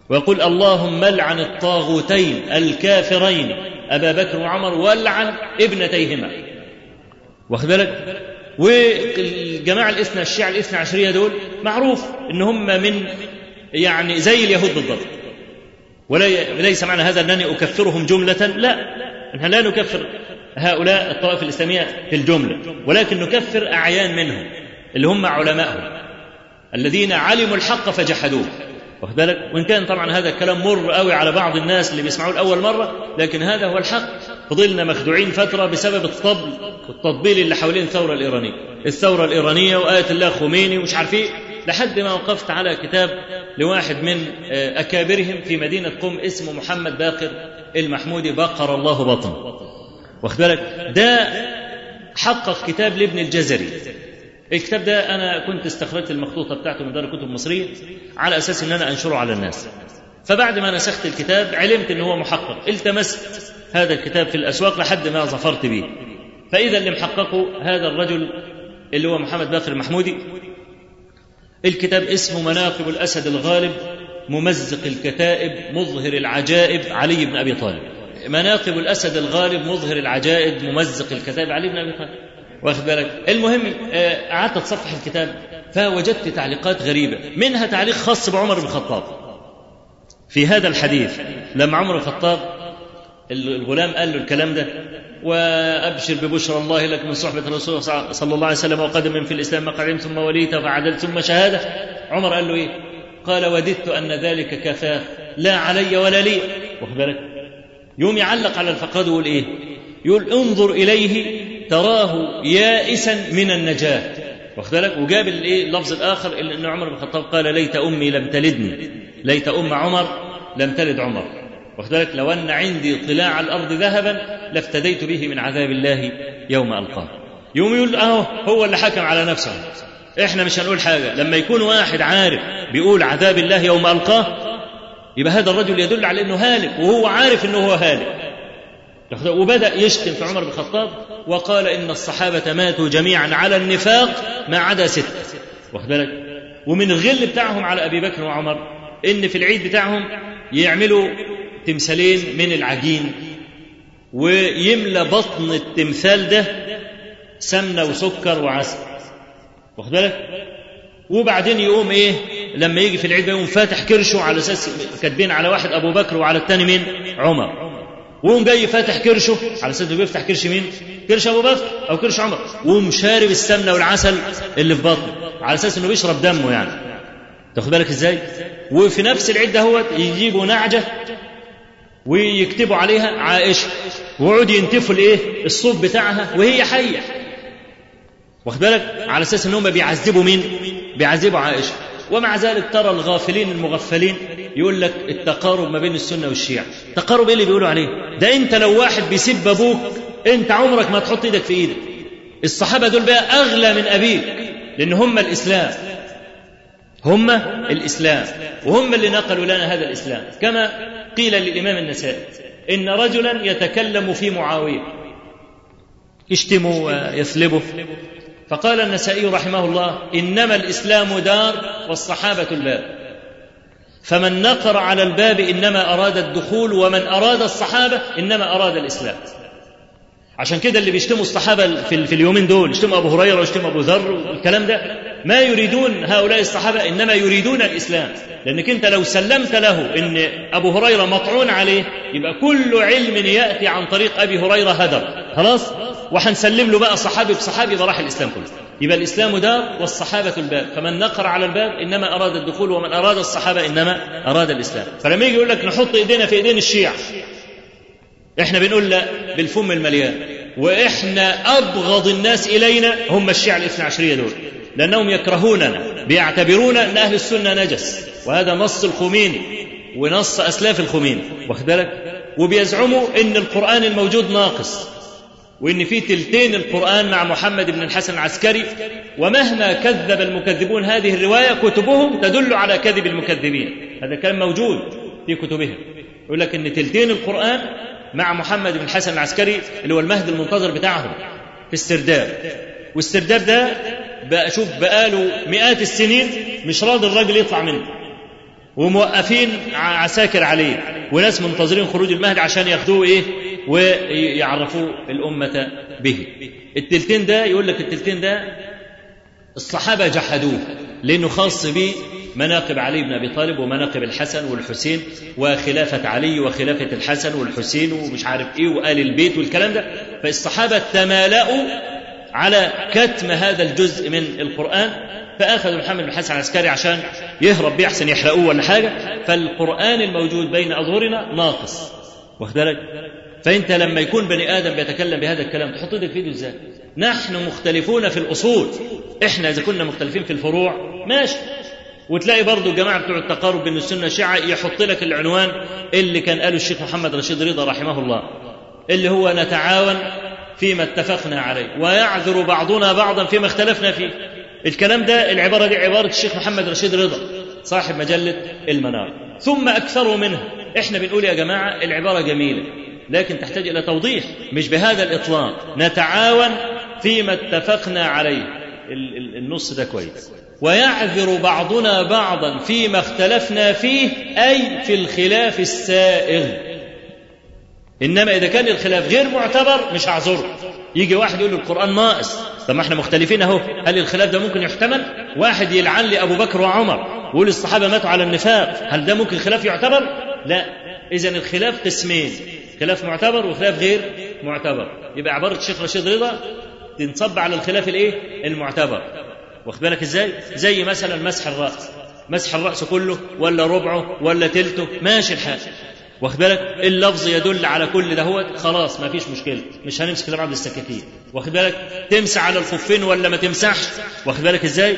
Speaker 3: ويقول اللهم لعن الطاغوتين الكافرين أبا بكر وعمر والعن ابنتيهما. واخد بالك؟ والجماعة الاثنى الشيعة الاثنى عشرية دول معروف إن هم من يعني زي اليهود بالضبط. وليس معنى هذا أنني أكفرهم جملة لا. نحن لا نكفر هؤلاء الطوائف الإسلامية في الجملة ولكن نكفر أعيان منهم اللي هم علمائهم الذين علموا الحق فجحدوه. واخد بالك؟ وإن كان طبعا هذا الكلام مر قوي على بعض الناس اللي بيسمعوه لأول مرة لكن هذا هو الحق. فضلنا مخدوعين فترة بسبب الطبل والتطبيل اللي حوالين الثورة الإيرانية. الثورة الإيرانية وآية الله خميني ومش عارف إيه. لحد ما وقفت على كتاب لواحد من أكابرهم في مدينة قم اسمه محمد باقر المحمودي بقر الله بطن. واخد بالك؟ ده حقق كتاب لابن الجزري. الكتاب ده أنا كنت استخرجت المخطوطة بتاعته من دار الكتب المصرية على أساس إن أنا أنشره على الناس. فبعد ما نسخت الكتاب علمت إن هو محقق. التمست هذا الكتاب في الأسواق لحد ما ظفرت به فإذا اللي محققه هذا الرجل اللي هو محمد باقر المحمودي الكتاب اسمه مناقب الأسد الغالب ممزق الكتائب مظهر العجائب علي بن أبي طالب. مناقب الأسد الغالب مظهر العجائب ممزق الكتائب علي بن أبي طالب. واخد بالك؟ المهم قعدت أتصفح الكتاب فوجدت تعليقات غريبة. منها تعليق خاص بعمر بن الخطاب. في هذا الحديث لما عمر الخطاب الغلام قال له الكلام ده وأبشر ببشرى الله لك من صحبة الرسول صلى الله عليه وسلم وقدم في الإسلام مقعد ثم وليت فعدلت ثم شهادة. عمر قال له إيه؟ قال وددت أن ذلك كفاه لا علي ولا لي. واخد بالك؟ يوم يعلق على الفقاد ويقول إيه؟ يقول انظر إليه تراه يائسا من النجاة. واخد بالك؟ وجاب الإيه؟ اللفظ الآخر إن عمر بن الخطاب قال ليت أمي لم تلدني. ليت أم عمر لم تلد عمر. واخد بالك لو أن عندي طلاع الأرض ذهبا لافتديت به من عذاب الله يوم ألقاه. يوم يقول اهو هو اللي حكم على نفسه. إحنا مش هنقول حاجة. لما يكون واحد عارف بيقول عذاب الله يوم ألقاه يبقى هذا الرجل يدل على إنه هالك وهو عارف إنه هو هالك. وبدأ يشتم في عمر بن الخطاب وقال إن الصحابة ماتوا جميعا على النفاق ما عدا سته واخد بالك ومن الغل بتاعهم على أبي بكر وعمر إن في العيد بتاعهم يعملوا تمثالين من العجين. ويملى بطن التمثال ده سمنة وسكر وعسل. واخد بالك؟ وبعدين يقوم إيه؟ لما يجي في العيد يقوم فاتح كرشه على أساس كاتبين على واحد أبو بكر وعلى الثاني مين؟ عمر. وقوم جاي فاتح كرشه على أساس بيفتح كرش مين؟ كرش أبو بكر أو كرش عمر. وقوم شارب السمنة والعسل اللي في بطنه على أساس إنه بيشرب دمه يعني. تاخد بالك إزاي؟ وفي نفس العيد دهوت يجيبوا نعجة ويكتبوا عليها عائشة. ويقعدوا ينتفوا الإيه؟ الصوف بتاعها وهي حية. واخد بالك؟ على أساس ان هم بيعذبوا مين؟ بيعذبوا عائشة. ومع ذلك ترى الغافلين المغفلين يقول لك التقارب ما بين السنة والشيعة. تقارب إيه اللي بيقولوا عليه؟ ده أنت لو واحد بيسب أبوك أنت عمرك ما تحط إيدك في إيدك. الصحابة دول بقى أغلى من أبيك لأن هم الإسلام. هم الإسلام وهم اللي نقلوا لنا هذا الإسلام. كما قيل للإمام النسائي إن رجلا يتكلم في معاوية يشتمه ويسلبه فقال النسائي رحمه الله إنما الإسلام دار والصحابة الباب. فمن نقر على الباب إنما أراد الدخول ومن أراد الصحابة إنما أراد الإسلام. عشان كده اللي بيشتموا الصحابة في, اليومين دول يشتموا أبو هريرة ويشتموا أبو ذر والكلام ده ما يريدون هؤلاء الصحابة إنما يريدون الإسلام. لأنك أنت لو سلمت له إن أبو هريرة مطعون عليه يبقى كل علم يأتي عن طريق أبي هريرة هدر. خلاص؟ وهنسلم له بقى صحابي بصحابي يبقى راح الإسلام كله. يبقى الإسلام دار والصحابة الباب. فمن نقر على الباب إنما أراد الدخول ومن أراد الصحابة إنما أراد الإسلام. فلما يجي يقول لك نحط إيدينا في إيدين الشيعة. إحنا بنقول لا بالفم المليان. وإحنا أبغض الناس إلينا هم الشيعة الإثنى عشرية دول. لأنهم يكرهوننا بيعتبرون إن أهل السنة نجس وهذا نص الخميني ونص أسلاف الخميني واخد بالك؟ وبيزعموا إن القرآن الموجود ناقص وإن في تلتين القرآن مع محمد بن الحسن العسكري ومهما كذب المكذبون هذه الرواية كتبهم تدل على كذب المكذبين. هذا كان موجود في كتبهم. يقول لك إن تلتين القرآن مع محمد بن الحسن العسكري اللي هو المهد المنتظر بتاعهم في السرداب والسرداب ده بقى شوف بقاله مئات السنين مش راضي الراجل يطلع منه. وموقفين عساكر عليه وناس منتظرين خروج المهد عشان ياخدوه إيه؟ ويعرفوا الأمة به. التلتين ده يقول لك التلتين ده الصحابة جحدوه لأنه خاص به مناقب علي بن أبي طالب ومناقب الحسن والحسين وخلافة علي وخلافة الحسن والحسين ومش عارف إيه وآل البيت والكلام ده. فالصحابة تمالأوا على كتم هذا الجزء من القرآن فأخذوا محمد بن الحسن العسكري عشان يهرب بيه أحسن يحرقوه ولا حاجة فالقرآن الموجود بين أظهرنا ناقص. واخد بالك؟ فأنت لما يكون بني آدم بيتكلم بهذا الكلام تحط إيدك في إزاي؟ نحن مختلفون في الأصول. إحنا إذا كنا مختلفين في الفروع ماشي. وتلاقي برضه الجماعه بتوع التقارب بين السنة والشيعه يحط لك العنوان اللي كان قاله الشيخ محمد رشيد رضا رحمه الله اللي هو نتعاون فيما اتفقنا عليه. ويعذر بعضنا بعضا فيما اختلفنا فيه. الكلام ده العبارة دي عبارة الشيخ محمد رشيد رضا صاحب مجلة المنار. ثم أكثروا منه. إحنا بنقول يا جماعة العبارة جميلة لكن تحتاج إلى توضيح. مش بهذا الإطلاق. نتعاون فيما اتفقنا عليه. النص ده كويس. ويعذر بعضنا بعضا فيما اختلفنا فيه أي في الخلاف السائغ. إنما إذا كان الخلاف غير معتبر مش هعذره يجي واحد يقول القرآن ناقص. طب ما إحنا مختلفين أهو. هل الخلاف ده ممكن يحتمل. واحد يلعن لي أبو بكر وعمر ويقول الصحابة ماتوا على النفاق. هل ده ممكن خلاف يعتبر؟ لا. اذا الخلاف قسمين. خلاف معتبر وخلاف غير معتبر. يبقى عبارة الشيخ رشيد رضا تنصب على الخلاف الإيه؟ المعتبر. واخد بالك إزاي؟ زي مثلا مسح الرأس. مسح الرأس كله ولا ربعه ولا تلته. ماشي الحال. واخد بالك؟ اللفظ يدل على كل ده؟ هو خلاص ما فيش مشكلة. مش هنمسك كلام عبد السكاكين. واخد بالك؟ تمسح على الخفين ولا ما تمسحش؟ واخد بالك إزاي؟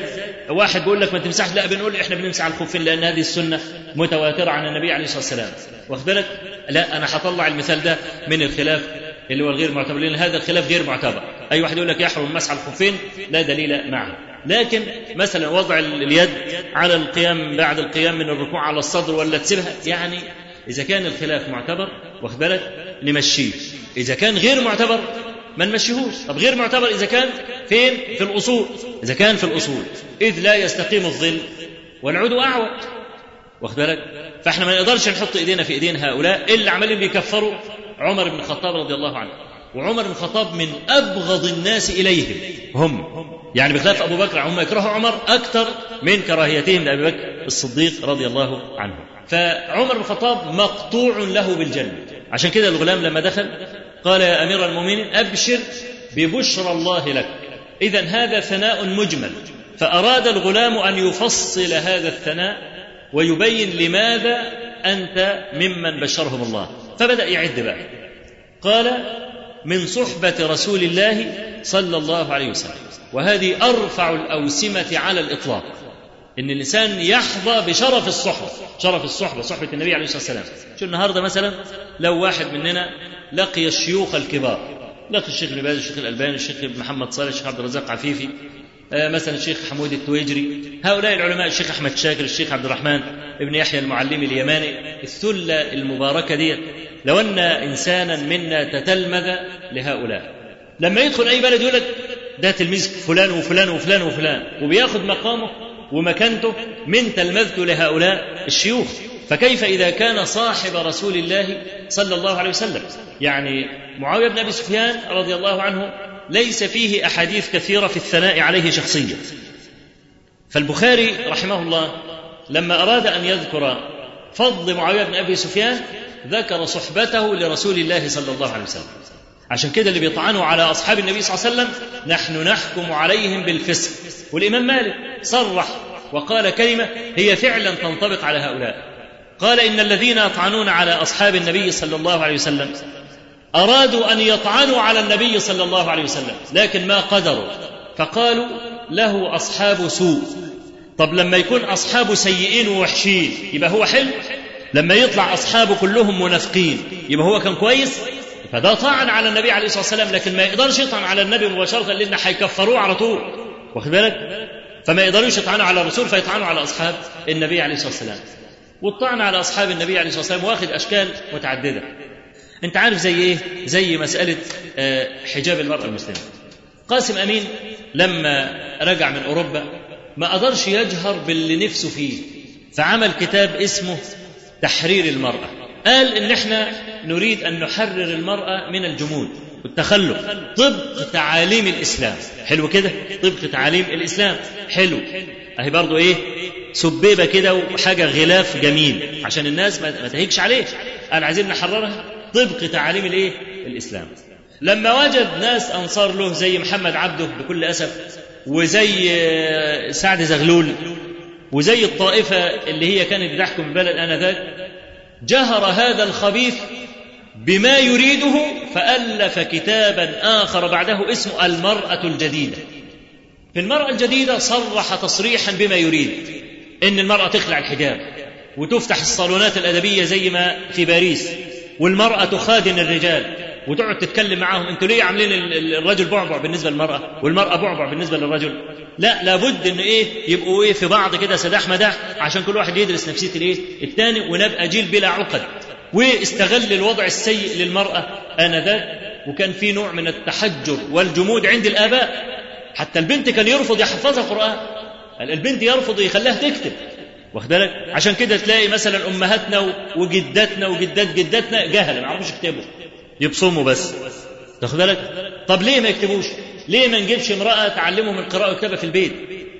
Speaker 3: واحد بيقول لك ما تمسحش لا بنقول إحنا بنمسح على الخفين لأن هذه السنة متواترة عن النبي عليه الصلاة والسلام. واخد بالك؟ لا أنا هطلع المثال ده من الخلاف اللي هو الغير معتبر لأن هذا الخلاف غير معتبر. أي واحد يقول لك يحرم على الخفين لا دليل معه. لكن مثلا وضع اليد على القيام بعد القيام من الركوع على الصدر ولا تسيبها يعني إذا كان الخلاف معتبر واخد بالك؟ نمشيه إذا كان غير معتبر ما نمشيهوش. طب غير معتبر إذا كان فين؟ في الأصول. إذا كان في الأصول. إذ لا يستقيم الظل والعود أعوج. واخد بالك؟ فإحنا ما نقدرش نحط إيدينا في إيدين هؤلاء اللي عمالين بيكفروا عمر بن الخطاب رضي الله عنه. وعمر بن الخطاب من أبغض الناس إليهم. هم. يعني بخلاف أبو بكر هم يكرهوا عمر أكثر من كراهيتهم لأبي بكر الصديق رضي الله عنه. فعمر بن الخطاب مقطوع له بالجنة. عشان كده الغلام لما دخل قال يا أمير المؤمنين أبشر ببشرى الله لك. اذا هذا ثناء مجمل. فأراد الغلام أن يفصل هذا الثناء ويبين لماذا أنت ممن بشرهم الله. فبدأ يعد بقى. قال من صحبة رسول الله صلى الله عليه وسلم. وهذه أرفع الأوسمة على الإطلاق. إن الإنسان يحظى بشرف الصحبة. شرف الصحبة صحبة النبي عليه الصلاة والسلام. شو النهارده مثلا لو واحد مننا لقي الشيوخ الكبار. لقي الشيخ ابن باز الشيخ الألباني الشيخ محمد صالح الشيخ عبد الرزاق عفيفي. مثلا الشيخ حمود التويجري هؤلاء العلماء الشيخ أحمد شاكر الشيخ عبد الرحمن ابن يحيى المعلمي اليماني الثلة المباركة دي لو أن إنسانا منا تتلمذ لهؤلاء. لما يدخل أي بلد يقول لك ده تلميذ فلان وفلان وفلان وفلان وبياخذ مقامه ومكانته من تلمذته لهؤلاء الشيوخ. فكيف إذا كان صاحب رسول الله صلى الله عليه وسلم؟ يعني معاوية بن أبي سفيان رضي الله عنه ليس فيه أحاديث كثيرة في الثناء عليه شخصيا. فالبخاري رحمه الله لما أراد أن يذكر فضل معاوية بن أبي سفيان ذكر صحبته لرسول الله صلى الله عليه وسلم. عشان كده اللي بيطعنوا على أصحاب النبي صلى الله عليه وسلم نحن نحكم عليهم بالفسق. والإمام مالك صرح وقال كلمة هي فعلا تنطبق على هؤلاء. قال إن الذين يطعنون على أصحاب النبي صلى الله عليه وسلم أرادوا أن يطعنوا على النبي صلى الله عليه وسلم لكن ما قدروا. فقالوا له أصحاب سوء. طب لما يكون أصحابه سيئين ووحشين يبقى هو حلو. لما يطلع أصحابه كلهم منافقين يبقى هو كان كويس. فده طعن على النبي عليه الصلاة والسلام لكن ما يقدرش يطعن على النبي مباشرة لأن هيكفروه على طول. واخد بالك؟ فما يقدروش يطعنوا على الرسول فيطعنوا على أصحاب النبي عليه الصلاة والسلام. والطعن على أصحاب النبي عليه الصلاة والسلام واخد أشكال متعددة. أنت عارف زي إيه؟ زي مسألة حجاب المرأة المسلمة. قاسم أمين لما رجع من أوروبا ما قدرش يجهر باللي نفسه فيه فعمل كتاب اسمه تحرير المرأة. قال إن إحنا نريد أن نحرر المرأة من الجمود والتخلف. طبق تعاليم الإسلام. حلو كده؟ طبق تعاليم الإسلام. حلو. أهي برضو إيه؟ سبيبة كده وحاجة غلاف جميل عشان الناس ما تهيكش عليه. قال عايزين نحررها؟ طبق تعاليم الإيه؟ الإسلام. لما وجد ناس أنصار له زي محمد عبده بكل أسف وزي سعد زغلول وزي الطائفة اللي هي كانت بتحكم البلد آنذاك جهر هذا الخبيث بما يريده فألف كتابا آخر بعده اسمه المرأة الجديدة. في المرأة الجديدة صرح تصريحا بما يريد إن المرأة تخلع الحجاب وتفتح الصالونات الأدبية زي ما في باريس. والمرأة تخادن الرجال وتقعد تتكلم معاهم. أنتوا ليه عاملين الرجل بعبع بالنسبة للمرأة والمرأة بعبع بالنسبة للرجل؟ لا لابد ان إيه يبقوا إيه في بعض كده سداح مداح عشان كل واحد يدرس نفسية الإيه؟ الثاني ونبقى جيل بلا عقد. واستغل الوضع السيء للمرأة آنذاك. وكان في نوع من التحجر والجمود عند الآباء. حتى البنت كان يرفض يحفظها قرآن. البنت يرفض يخليها تكتب. واخد بالك؟ عشان كده تلاقي مثلا أمهاتنا وجداتنا وجدات جداتنا جهلة ما يعرفوش يكتبوا. يبصموا بس. تاخد بالك؟ طب ليه ما يكتبوش؟ ليه ما نجيبش امرأة تعلمهم القراءة والكتابة في البيت؟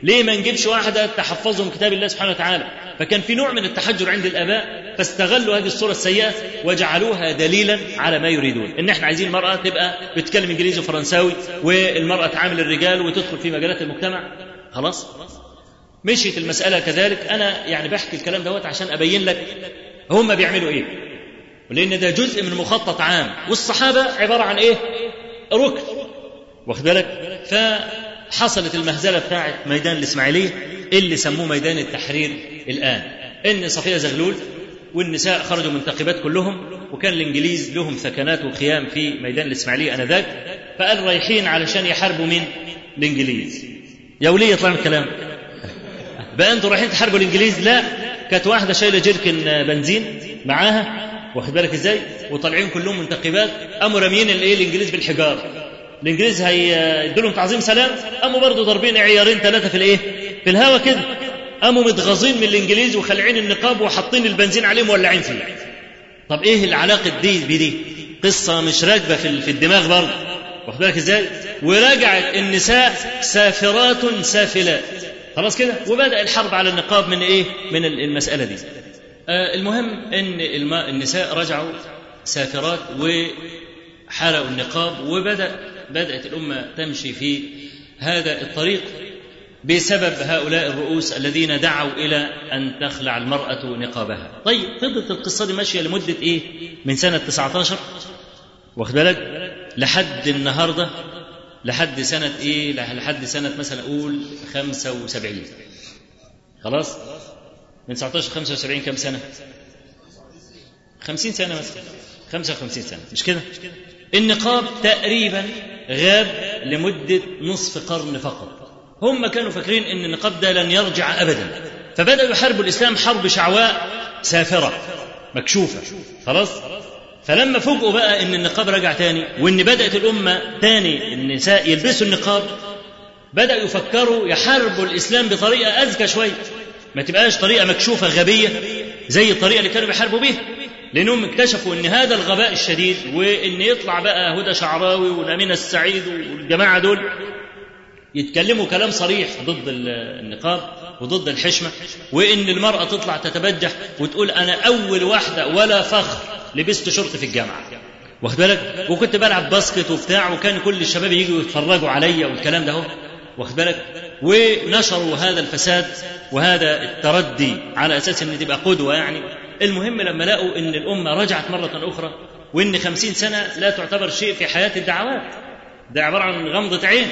Speaker 3: ليه ما نجيبش واحدة تحفظهم كتاب الله سبحانه وتعالى؟ فكان في نوع من التحجر عند الآباء فاستغلوا هذه الصورة السيئة وجعلوها دليلا على ما يريدون. إن إحنا عايزين المرأة تبقى بتتكلم إنجليزي وفرنساوي والمرأة تعامل الرجال وتدخل في مجالات المجتمع. خلاص؟ مشيت المسألة كذلك. أنا يعني بحكي الكلام دوت عشان أبين لك هم بيعملوا إيه. لأن ده جزء من مخطط عام. والصحابة عبارة عن إيه؟ ركن. واخد بالك؟ فحصلت المهزلة بتاعه ميدان الإسماعيلية اللي سموه ميدان التحرير الآن. إن صفية زغلول والنساء خرجوا منتخبات كلهم وكان الإنجليز لهم ثكنات وخيام في ميدان الإسماعيلية آنذاك فقال رايحين علشان يحاربوا مين؟ الإنجليز. يا وليه طلع الكلام. بقى أنتوا رايحين تحاربوا الإنجليز؟ لا. كانت واحدة شايلة جيركن بنزين معاها. واخد بالك إزاي؟ وطالعين كلهم منتقبات قاموا راميين الايه الإنجليز بالحجار الإنجليز هيدوا لهم تعظيم سلام. قاموا برضه ضاربين عيارين ثلاثة في الإيه؟ في الهوا كده. قاموا متغاظين من الإنجليز وخلعين النقاب وحاطين البنزين عليهم وولعين فيه. طب إيه العلاقة دي بدي؟ قصة مش راكبة في في الدماغ برضه. واخد بالك إزاي؟ ورجعت النساء سافرات سافلات. خلاص كده وبدأ الحرب على النقاب من إيه من المسألة دي آه المهم إن الماء النساء رجعوا سافرات وحرقوا النقاب وبدا بدأت الأمة تمشي في هذا الطريق بسبب هؤلاء الرؤوس الذين دعوا إلى أن تخلع المرأة نقابها. طيب فضلت القصة دي ماشية لمدة إيه؟ من سنة 19 واخد بالك؟ لحد النهارده لحد سنة إيه؟ لحد سنة مثلا أقول 75 خلاص؟ من 19 75 كم سنة؟ 50 سنة مثلا 55 سنة مش كده؟ النقاب تقريبا غاب لمدة نصف قرن فقط هم كانوا فاكرين إن النقاب ده لن يرجع ابدا فبدأوا يحاربوا الإسلام حرب شعواء سافرة مكشوفة خلاص فلما فوجئوا بقى إن النقاب رجع تاني وإن بدأت الأمة تاني النساء يلبسوا النقاب بدأوا يفكروا يحاربوا الإسلام بطريقة أذكى شوية ما تبقاش طريقة مكشوفة غبية زي الطريقة اللي كانوا بيحاربوا بيها. لأنهم اكتشفوا إن هذا الغباء الشديد وإن يطلع بقى هدى شعراوي والامينه السعيد والجماعة دول يتكلموا كلام صريح ضد النقاب وضد الحشمة وإن المرأة تطلع تتبجح وتقول أنا أول واحدة ولا فخر. لبست شرط في الجامعة. واخد بالك؟ وكنت بلعب باسكت وبتاع وكان كل الشباب يجوا يتفرجوا عليا والكلام ده اهو. واخد بالك؟ ونشروا هذا الفساد وهذا التردي على أساس إن تبقى قدوة يعني. المهم لما لقوا إن الأمة رجعت مرة أخرى وإن خمسين سنة لا تعتبر شيء في حياة الدعوات. ده عبارة عن غمضة عين.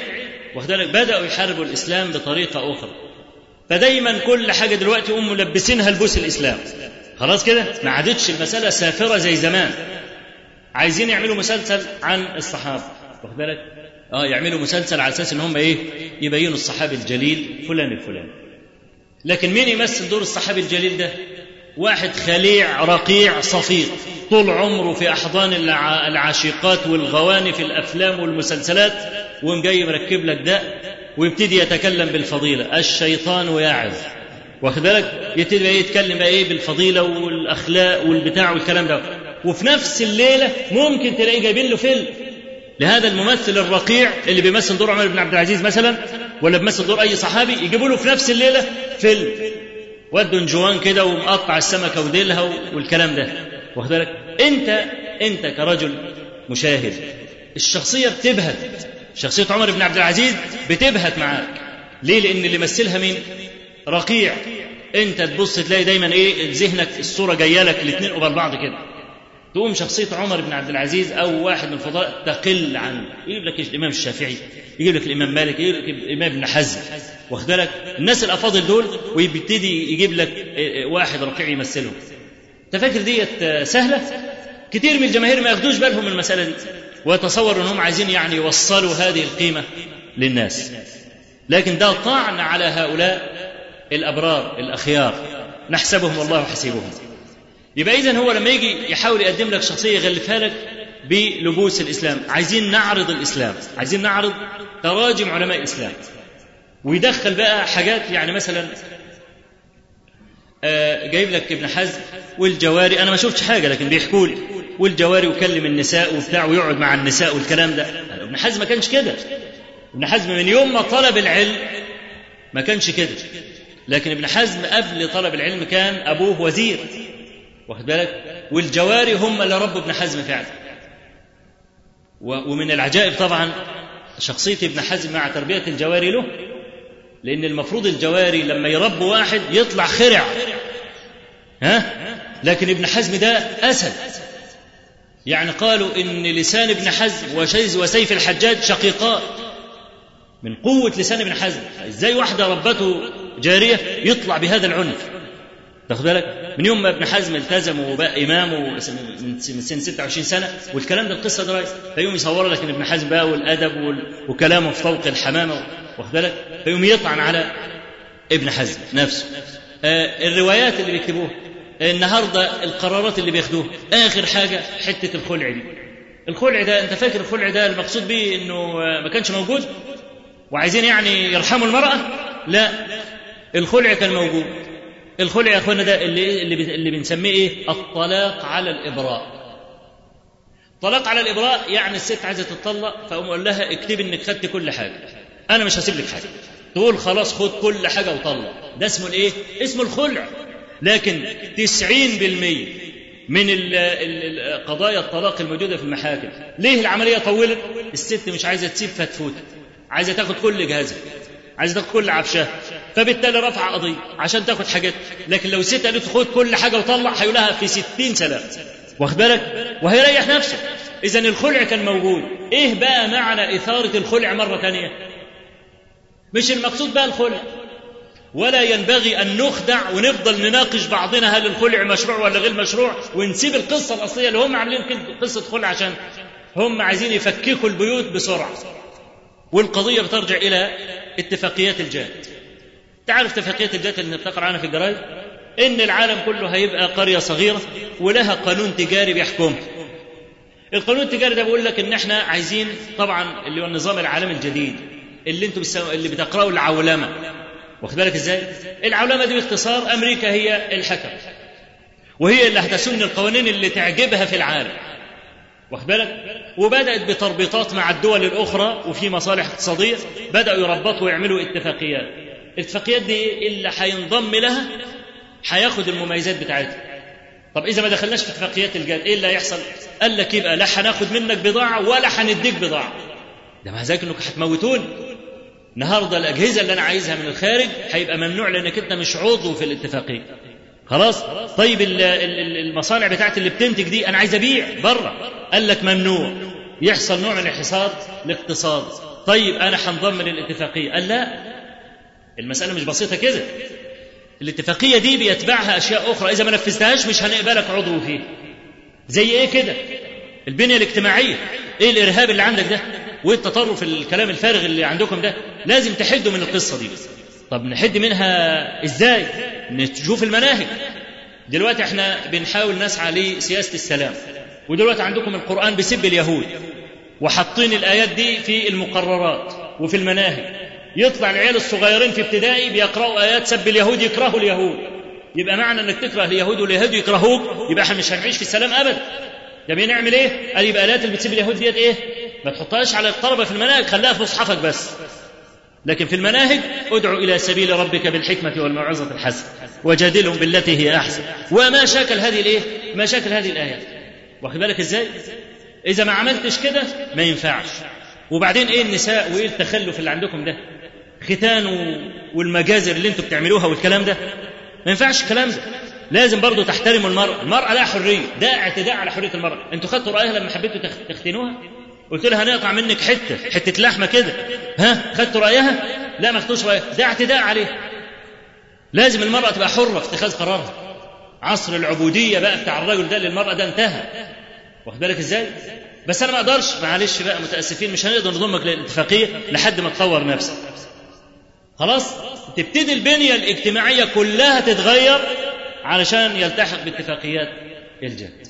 Speaker 3: واخد بالك؟ بدأوا يحاربوا الإسلام بطريقة أخرى. فدايما كل حاجة دلوقتي هم ملبسينها لبوس الإسلام. خلاص كده؟ ما عادتش المسألة سافرة زي زمان. عايزين يعملوا مسلسل عن الصحابة. واخد بالك؟ آه يعملوا مسلسل على أساس إن هم إيه؟ يبينوا الصحابي الجليل فلان الفلاني. لكن مين يمثل دور الصحابي الجليل ده؟ واحد خليع رقيع صفيق طول عمره في أحضان العاشقات والغواني في الأفلام والمسلسلات وقوم جاي مركب لك ده ويبتدي يتكلم بالفضيلة. الشيطان يعظ. واخد بالك؟ يبتدي بقى يتكلم بقى إيه بالفضيلة والأخلاق والبتاع والكلام ده. وفي نفس الليلة ممكن تلاقيه جايبين له فيلم لهذا الممثل الرقيع اللي بيمثل دور عمر بن عبد العزيز مثلا ولا بيمثل دور أي صحابي يجيبوا له في نفس الليلة فيلم. ودوا جوان كده ومقطع السمكة وديلها والكلام ده. واخد بالك؟ أنت أنت كرجل مشاهد الشخصية بتبهت. شخصية عمر بن عبد العزيز بتبهت معاك. ليه؟ لأن اللي مثلها مين؟ رقيع. انت تبص تلاقي دايما إيه ذهنك الصورة جاية لك الاثنين قبل بعض كده. تقوم شخصية عمر بن عبد العزيز أو واحد من الفضلاء تقل عنه يجيب لك الإمام الشافعي يجيب لك الإمام مالك يجيب لك الإمام ابن حزم. واخد بالك؟ الناس الأفاضل دول ويبتدي يجيب لك واحد رقيع يمثلهم. أنت فاكر ديت سهلة؟ كتير من الجماهير ما ياخدوش بالهم من المسألة دي ويتصور أنهم عايزين يعني يوصلوا هذه القيمة للناس. لكن ده طعن على هؤلاء الأبرار الأخيار. نحسبهم الله حسيبهم. يبقى اذا هو لما يجي يحاول يقدم لك شخصية يغلفها لك بلبوس الإسلام. عايزين نعرض الإسلام. عايزين نعرض تراجم علماء الإسلام. ويدخل بقى حاجات يعني مثلا آه جايب لك ابن حزم والجواري. أنا ما شفتش حاجة لكن بيحكوا لي. والجواري وكلم النساء وبتاع ويقعد مع النساء والكلام ده. ابن حزم ما كانش كده. ابن حزم من يوم ما طلب العلم ما كانش كده. لكن ابن حزم قبل طلب العلم كان أبوه وزير. واخد بالك؟ والجواري هم اللي ربوا ابن حزم فعلا. ومن العجائب طبعا شخصية ابن حزم مع تربية الجواري له لأن المفروض الجواري لما يربوا واحد يطلع خرع. ها؟ لكن ابن حزم ده أسد. يعني قالوا إن لسان ابن حزم وسيف الحجاج شقيقان. من قوة لسان ابن حزم. إزاي واحدة ربته جارية يطلع بهذا العنف. تاخد بالك؟ من يوم ما ابن حزم التزم وبقى امام من سن 26 سنة والكلام ده القصة ده فيقوم يصور لك ان ابن حزم بقى والأدب وكلامه في فوق الحمامة واخد بالك؟ فيقوم يطعن على ابن حزم نفسه. آه الروايات اللي بيكتبوها النهارده القرارات اللي بياخدوها آخر حاجة حتة الخلع دي. الخلع ده أنت فاكر الخلع ده المقصود به إنه ما كانش موجود؟ وعايزين يعني يرحموا المرأة؟ لا. الخلع كان موجود الخلع يا أخوانا ده اللي اللي اللي بنسميه إيه؟ الطلاق على الإبراء. طلاق على الإبراء يعني الست عايزة تطلق فأقوم أقول لها اكتبي إنك خدت كل حاجة. أنا مش هسيب لك حاجة. تقول خلاص خد كل حاجة وطلق. ده اسمه الايه اسمه الخلع. لكن 90% من قضايا الطلاق الموجودة في المحاكم. ليه العملية طولت؟ الست مش عايزة تسيب فتفوت. عايزة تاخد كل جهازها. عايزه تاخد كل عفشها فبالتالي رفع قضية عشان تاخد حاجات. لكن لو الست قالت خد كل حاجة وطلع هيقولها في 60 سلام واخد بالك؟ وهيريح نفسه. اذا الخلع كان موجود. إيه بقى معنى إثارة الخلع مرة ثانية مش المقصود بقى الخلع. ولا ينبغي أن نخدع ونفضل نناقش بعضنا هل الخلع مشروع ولا غير مشروع ونسيب القصة الأصلية اللي هم عاملين قصة خلع عشان هم عايزين يفككوا البيوت بسرعة. والقضية بترجع إلى اتفاقيات الجاد تعرف اتفاقيات الجاد اللي بتقرأ عنها في الجرايد؟ إن العالم كله هيبقى قرية صغيرة ولها قانون تجاري بيحكمها. القانون التجاري ده بيقول لك إن إحنا عايزين طبعا اللي هو النظام العالمي الجديد اللي بتسموا اللي بتقرأوا العولمة. واخد بالك إزاي؟ العولمة دي باختصار أمريكا هي الحكم. وهي اللي هتسن القوانين اللي تعجبها في العالم. واخد بالك؟ وبدأت بتربيطات مع الدول الأخرى وفي مصالح اقتصادية. بدأوا يربطوا ويعملوا اتفاقيات. الاتفاقيات دي اللي هينضم لها هياخد المميزات بتاعتها. طب إذا ما دخلناش في اتفاقيات الجاد إيه اللي هيحصل؟ قال لك يبقى لا هناخد منك بضاعة ولا هنديك بضاعة. ده مع ذلك إنكم هتموتوني النهارده الأجهزة اللي أنا عايزها من الخارج هيبقى ممنوع لأنك أنت مش عضو في الاتفاقية. خلاص؟ طيب المصانع بتاعت اللي بتنتج دي أنا عايز أبيع بره. قال لك ممنوع. يحصل نوع من الحصار الاقتصاد طيب أنا هنضم للاتفاقية. قال لا. المسألة مش بسيطة كده. الاتفاقية دي بيتبعها أشياء أخرى. إذا ما نفذتهاش مش هنقبلك عضو فيه. زي إيه كده؟ البنية الاجتماعية. إيه الإرهاب اللي عندك ده؟ وإيه التطرف الكلام الفارغ اللي عندكم ده؟ لازم تحدوا من القصة دي. طب نحد منها إزاي؟ نشوف المناهج. دلوقتي إحنا بنحاول نسعى لسياسة السلام. ودلوقتي عندكم القرآن بيسب اليهود وحاطين الآيات دي في المقررات وفي المناهج يطلع العيال الصغيرين في ابتدائي بيقرأوا آيات سب اليهود يكرهوا اليهود يبقى معنى إنك تكره اليهود واليهود يكرهوك يبقى إحنا مش هنعيش في السلام ابدا طب نعمل إيه؟ قال يبقى الايات اللي بتسب اليهود ديت إيه؟ ما تحطهاش على الطلبة في المناهج خليها في مصحفك بس لكن في المناهج ادعو إلى سبيل ربك بالحكمة والموعظه الحسنة وجادلهم بالتي هي أحسن وما شاكل هذه الإيه؟ ما شاكل هذه الآيات واخد بالك إزاي؟ إذا ما عملتش كده ما ينفعش. وبعدين إيه النساء وإيه التخلف اللي عندكم ده؟ ختان والمجازر اللي أنتوا بتعملوها والكلام ده؟ ما ينفعش الكلام ده. لازم برضه تحترموا المرأة. المرأة لها حرية. ده اعتداء على حرية المرأة. أنتوا خدتوا رأيها لما حبيتوا تختنوها؟ قلت لها هنقطع منك حتة حتة لحمة كده. ها؟ خدتوا رأيها؟ لا ما خدتوش رأيها. ده اعتداء عليه لازم المرأة تبقى حرة في اتخاذ قرارها. عصر العبودية بقى بتاع الرجل ده للمرأة ده انتهى. واخد بالك إزاي؟ بس أنا ما أقدرش معلش بقى متأسفين مش هنقدر نضمك للاتفاقية لحد ما تطور نفسك. خلاص؟ تبتدي البنية الاجتماعية كلها تتغير علشان يلتحق باتفاقيات الجد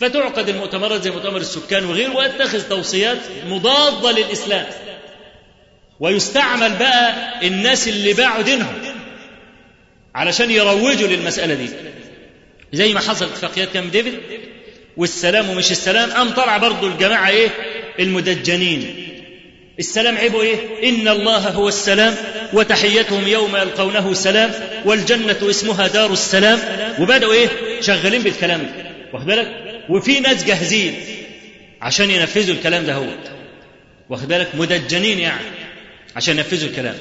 Speaker 3: فتعقد المؤتمرات زي مؤتمر السكان وغيره ويتخذ توصيات مضادة للإسلام. ويستعمل بقى الناس اللي باعوا دينهم. علشان يروجوا للمسألة دي. زي ما حصل اتفاقيات كام ديفيد والسلام ومش السلام قام طلع برضه الجماعة إيه؟ المدجنين. السلام عيبه إيه؟ إن الله هو السلام وتحيتهم يوم يلقونه سلام والجنة اسمها دار السلام. وبدأوا إيه؟ شغالين بالكلام ده. واخد بالك؟ وفي ناس جاهزين عشان ينفذوا الكلام ده هو. واخد بالك؟ مدجنين يعني عشان ينفذوا الكلام.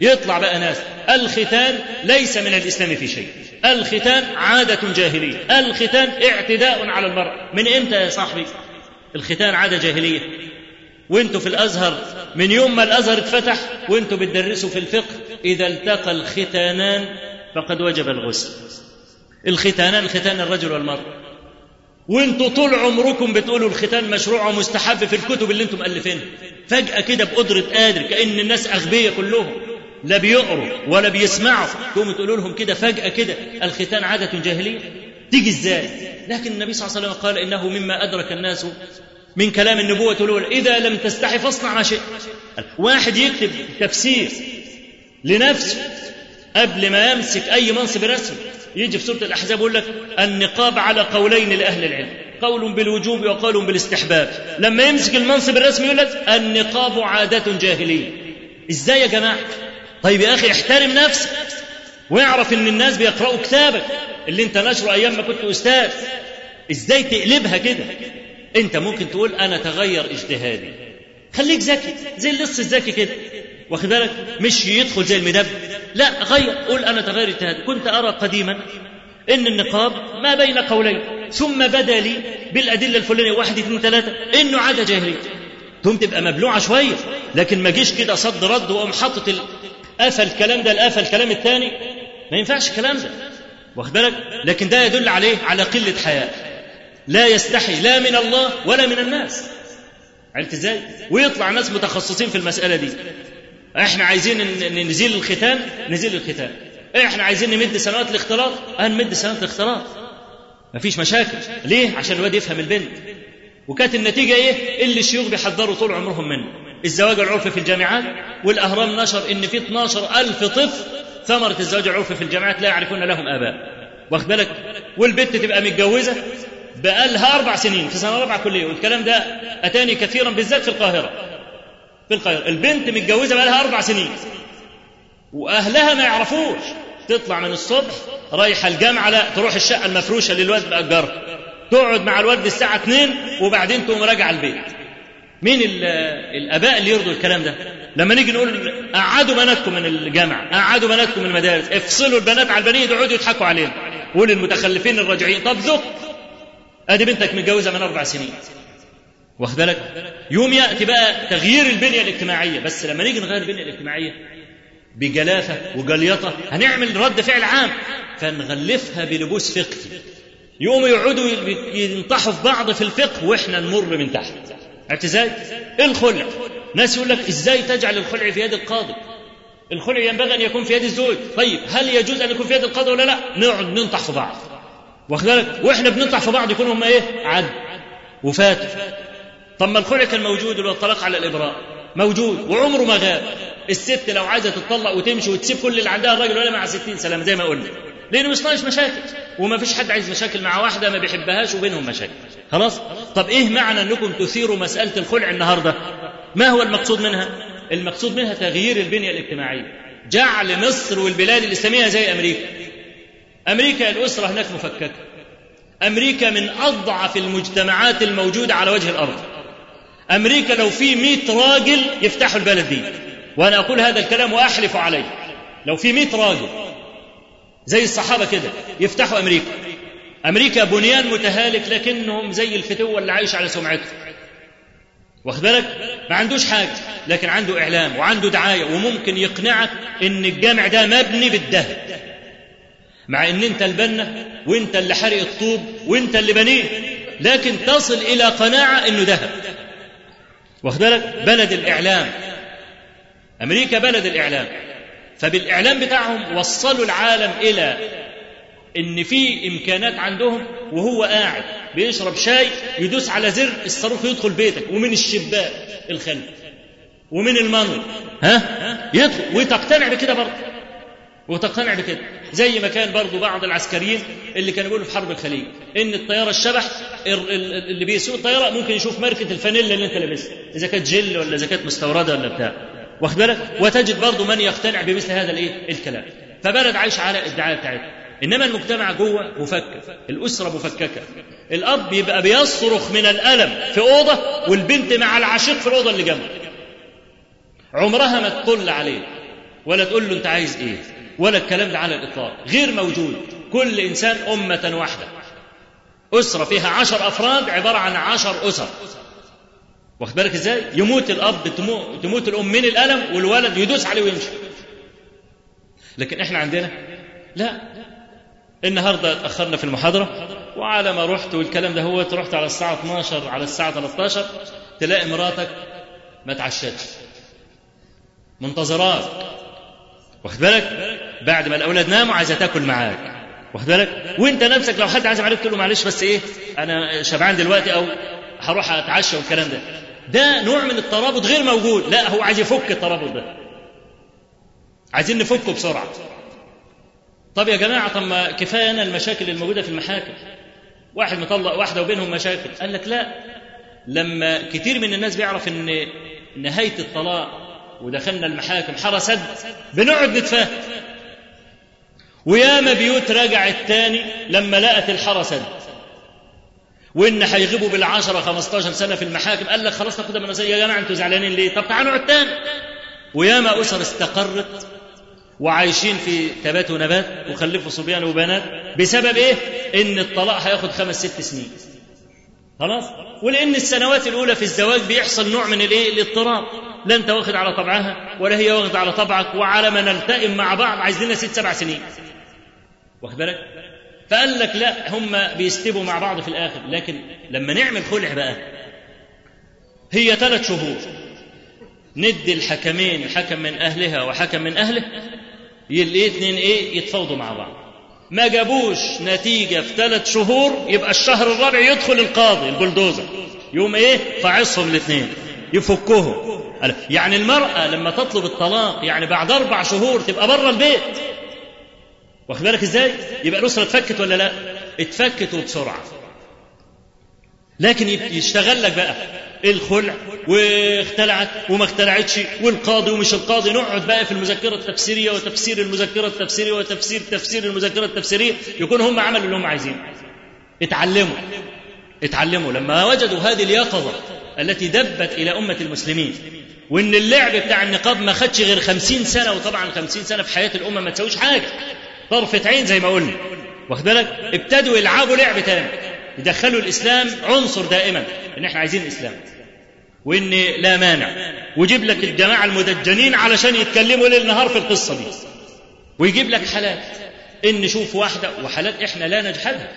Speaker 3: يطلع بقى ناس. الختان ليس من الإسلام في شيء. الختان عادة جاهلية. الختان اعتداء على المراه من إمتى يا صاحبي؟ الختان عادة جاهلية. وانتوا في الأزهر من يوم ما الأزهر اتفتح وانتوا بتدرسوا في الفقه. إذا التقى الختانان فقد وجب الغسل. الختانان ختان الرجل والمراه وانتوا طول عمركم بتقولوا الختان مشروع ومستحب في الكتب اللي أنتم مؤلفينها. فجأة كده بقدرة قادر كأن الناس أغبياء كلهم. لا بيقروا ولا بيسمعوا تقوموا تقولوا لهم كده فجأة كده الختان عادة جاهلية. تيجي إزاي؟ لكن النبي صلى الله عليه وسلم قال إنه مما أدرك الناس من كلام النبوة الأولى إذا لم تستحي فاصنع ما شئت. واحد يكتب تفسير لنفسه قبل ما يمسك أي منصب رسمي. يجي في سورة الأحزاب يقول لك النقاب على قولين لأهل العلم. قول بالوجوب وقول بالاستحباب. لما يمسك المنصب الرسمي يقول لك النقاب عادة جاهلية. إزاي يا جماعة؟ طيب يا أخي احترم نفسك واعرف إن الناس بيقرأوا كتابك. اللي أنت نشره أيام ما كنت أستاذ إزاي تقلبها كده؟ أنت ممكن تقول أنا تغير اجتهادي. خليك ذكي زي اللص الذكي كده. واخد بالك؟ مش يدخل زي المدب لا غير قول أنا تغير اجتهادي. كنت أرى قديما إن النقاب ما بين قولين ثم بدا لي بالأدلة الفلانية واحد اثنين ثلاثة إنه عاده جاهليه ثم تبقى مبلوعة شوية لكن ما جيش كده صد رد وأقوم حاطط قفل الكلام ده القفل الكلام الثاني ما ينفعش الكلام ده. واخد بالك؟ لكن ده يدل عليه على قلة حياء. لا يستحي لا من الله ولا من الناس. عرفت إزاي؟ ويطلع ناس متخصصين في المسألة دي. إحنا عايزين نزيل الختان نزيل الختان. إحنا عايزين نمد سنوات الاختلاط هنمد سنوات الاختلاط مفيش مشاكل. ليه؟ عشان الواد يفهم البنت. وكانت النتيجة إيه؟ اللي الشيوخ بيحذروا طول عمرهم منه. الزواج العرفي في الجامعات والأهرام نشر إن في 12 ألف طفل ثمرة الزواج العرفي في الجامعات لا يعرفون لهم آباء. واخد بالك؟ والبنت تبقى متجوزة بقالها أربع سنين في سنة رابعة كلية والكلام ده أتاني كثيرا بالذات في القاهرة. في القاهرة. البنت متجوزة بقالها أربع سنين. وأهلها ما يعرفوش. تطلع من الصبح رايحة الجامعة لا تروح الشقة المفروشة اللي الواد تقعد مع الواد الساعة 2 وبعدين تقوم راجعة البيت. مين الآباء اللي يرضوا الكلام ده؟ لما نيجي نقول قعدوا بناتكم من الجامعة قعدوا بناتكم من المدارس افصلوا البنات على البنين يقعدوا يضحكوا عليهم. قول المتخلفين الراجعين طب ذوق. أدي بنتك متجوزة من أربع سنين. واخد بالك؟ يوم يأتي بقى تغيير البنية الاجتماعية بس لما نيجي نغير البنية الاجتماعية بجلافة وجليطه هنعمل رد فعل عام. فنغلفها بلبوس فقهي. يقوموا يقعدوا ينطحوا في بعض في الفقه وإحنا نمر من تحت. إزاي؟ الخلع ناس يقول لك إزاي تجعل الخلع في يد القاضي؟ الخلع ينبغي أن يكون في يد الزوج، طيب هل يجوز أن يكون في يد القاضي ولا لا؟ نقعد ننطح في بعض. واخد بالك؟ وإحنا بننطح في بعض يكونوا هم إيه؟ عدل وفات. طب ما الخلع كان موجود والطلاق على الإبراء موجود وعمره ما غاب. الست لو عايزة تطلق وتمشي وتسيب كل اللي عندها الراجل ولا مع 60 سلام زي ما قلنا. لأنه مش ناقص مشاكل. وما فيش حد عايز مشاكل مع واحدة ما بيحبهاش وبينهم مشاكل. خلاص؟ طب إيه معنى أنكم تثيروا مسألة الخلع النهارده؟ ما هو المقصود منها؟ المقصود منها تغيير البنية الاجتماعية. جعل مصر والبلاد الاسلاميه زي أمريكا. أمريكا الأسرة هناك مفككة. أمريكا من أضعف المجتمعات الموجودة على وجه الأرض. أمريكا لو في 100 راجل يفتحوا البلد دي. وأنا أقول هذا الكلام وأحلف عليه. لو في 100 راجل زي الصحابة كده يفتحوا أمريكا. أمريكا بنيان متهالك لكنهم زي الفتوة اللي عايش على سمعته واخد بالك؟ ما عندوش حاجة لكن عنده إعلام وعنده دعاية وممكن يقنعك إن الجامع ده مبني بالذهب مع إن أنت البنا وأنت اللي حرق الطوب وأنت اللي بنيه لكن تصل إلى قناعة إنه ذهب واخد بالك؟ بلد الإعلام. أمريكا بلد الإعلام. فبالإعلام بتاعهم وصلوا العالم إلى إن في إمكانات عندهم وهو قاعد بيشرب شاي يدوس على زر الصاروخ يدخل بيتك ومن الشباك الخلف ومن المنور ها؟ يدخل. وتقتنع بكده برضه. وتقتنع بكده. زي ما كان برضه بعض العسكريين اللي كانوا بيقولوا في حرب الخليج إن الطيارة الشبح اللي بيسوق الطيارة ممكن يشوف ماركه الفانيلا اللي أنت لابسها إذا كانت جل ولا إذا كانت مستوردة ولا بتاع. واخد بالك وتجد برضه من يقتنع بمثل هذا الإيه؟ الكلام. فبلد عايش على الدعاية بتاعتها إنما المجتمع جوه مفكك الأسرة مفككة. الأب يبقى بيصرخ من الألم في أوضة والبنت مع العشيق في الأوضة اللي جنبه. عمرها ما تطل عليه ولا تقول له أنت عايز إيه؟ ولا الكلام ده على الإطلاق. غير موجود. كل إنسان أمة واحدة. أسرة فيها عشر أفراد عبارة عن عشر أسر. واخد بالك إزاي؟ يموت الأب تموت, الأم من الألم والولد يدوس عليه ويمشي. لكن إحنا عندنا؟ لا. النهارده اتاخرنا في المحاضرة وعلى ما رحت والكلام ده هو رحت على الساعة 12 على الساعة 13 تلاقي مراتك ما تعشتش. منتظراك واخد بالك؟ بعد ما الأولاد ناموا عايزة تاكل معاك. واخد بالك؟ وانت نفسك لو حد عازم عليك تقول له معلش بس إيه؟ أنا شبعان دلوقتي أو هروح أتعشى والكلام ده. ده نوع من الترابط غير موجود. لا هو عايز يفك الترابط ده. عايزين نفكه بسرعة. طب يا جماعة طب ما كفاية المشاكل الموجودة في المحاكم. واحد مطلق واحدة وبينهم مشاكل. قال لك لا. لما كتير من الناس بيعرف إن نهاية الطلاق ودخلنا المحاكم حرسد بنقعد نتفاهم. وياما بيوت رجعت تاني لما لقت الحرسد وان هيغيبوا بالعشرة 15 سنة في المحاكم قال لك خلاص ناخدها من يا جماعة أنتوا زعلانين ليه؟ طب تعالوا نقعد تاني وياما أسر استقرت وعايشين في تبات ونبات وخلفوا صبيان وبنات بسبب إيه؟ إن الطلاق هياخد خمس ست سنين. خلاص؟ ولأن السنوات الأولى في الزواج بيحصل نوع من الإيه؟ الاضطراب. لا انت واخد على طبعها ولا هي واخد على طبعك وعلى ما نلتئم مع بعض عايزين لنا ست سبع سنين. واخد بالك؟ فقال لك لا هم بيستبوا مع بعض في الآخر. لكن لما نعمل خلع بقى هي ثلاث شهور. ندي الحكمين حكم من أهلها وحكم من أهله الاثنين إيه؟ يتفاوضوا مع بعض. ما جابوش نتيجة في ثلاث شهور يبقى الشهر الرابع يدخل القاضي البلدوزر. يوم إيه؟ فاعصهم الاثنين يفكهم. يعني المرأة لما تطلب الطلاق يعني بعد أربع شهور تبقى بره البيت. واخد بالك إزاي؟ يبقى الأسرة اتفكت ولا لا؟ اتفكت وبسرعة لكن يشتغل لك بقى الخلع واختلعت وما اختلعتش والقاضي ومش القاضي. نقعد بقى في المذكرة التفسيرية وتفسير المذكرة التفسيرية وتفسير تفسير المذكرة التفسيرية. يكون هم عملوا اللي هم عايزينه اتعلموا. اتعلموا. لما وجدوا هذه اليقظة التي دبت إلى أمة المسلمين وإن اللعب بتاع النقاب ما خدش غير خمسين سنة وطبعا خمسين سنة في حياة الأمة ما تسويش حاجة. طرفة عين زي ما قلنا. واخد بالك؟ ابتدوا يلعبوا لعب تاني يدخلوا الإسلام عنصر دائما. إن إحنا عايزين الاسلام وان لا مانع. ويجيب لك الجماعة المدجنين علشان يتكلموا ليل نهار في القصة دي. ويجيب لك حالات. إن نشوف واحدة وحالات إحنا لا نجحدها.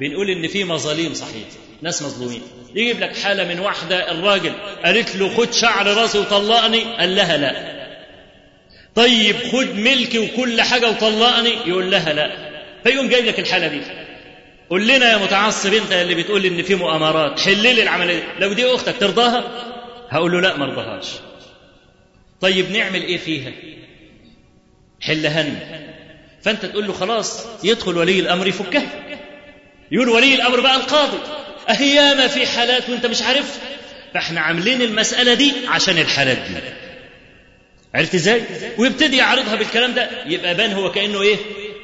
Speaker 3: بنقول إن في مظالم صحيح. ناس مظلومين. يجيب لك حالة من واحدة الراجل قالت له خد شعر راسي وطلقني. قال لها لا. طيب خد ملكي وكل حاجة وطلقني. يقول لها لا. فيقوم جايب لك الحالة دي. قول لنا يا متعصب انت اللي بتقول إن في مؤامرات. حل لي العملية لو دي أختك ترضاها؟ هقول له لا ما ارضاهاش طيب نعمل إيه فيها؟ حلها لنا فأنت تقول له خلاص يدخل ولي الأمر يفكها. يقول ولي الأمر بقى القاضي. اهياما في حالات وأنت مش عارف. فإحنا عاملين المسألة دي عشان الحالات دي. عرفت إزاي؟ ويبتدي يعرضها بالكلام ده يبقى بان هو كأنه إيه؟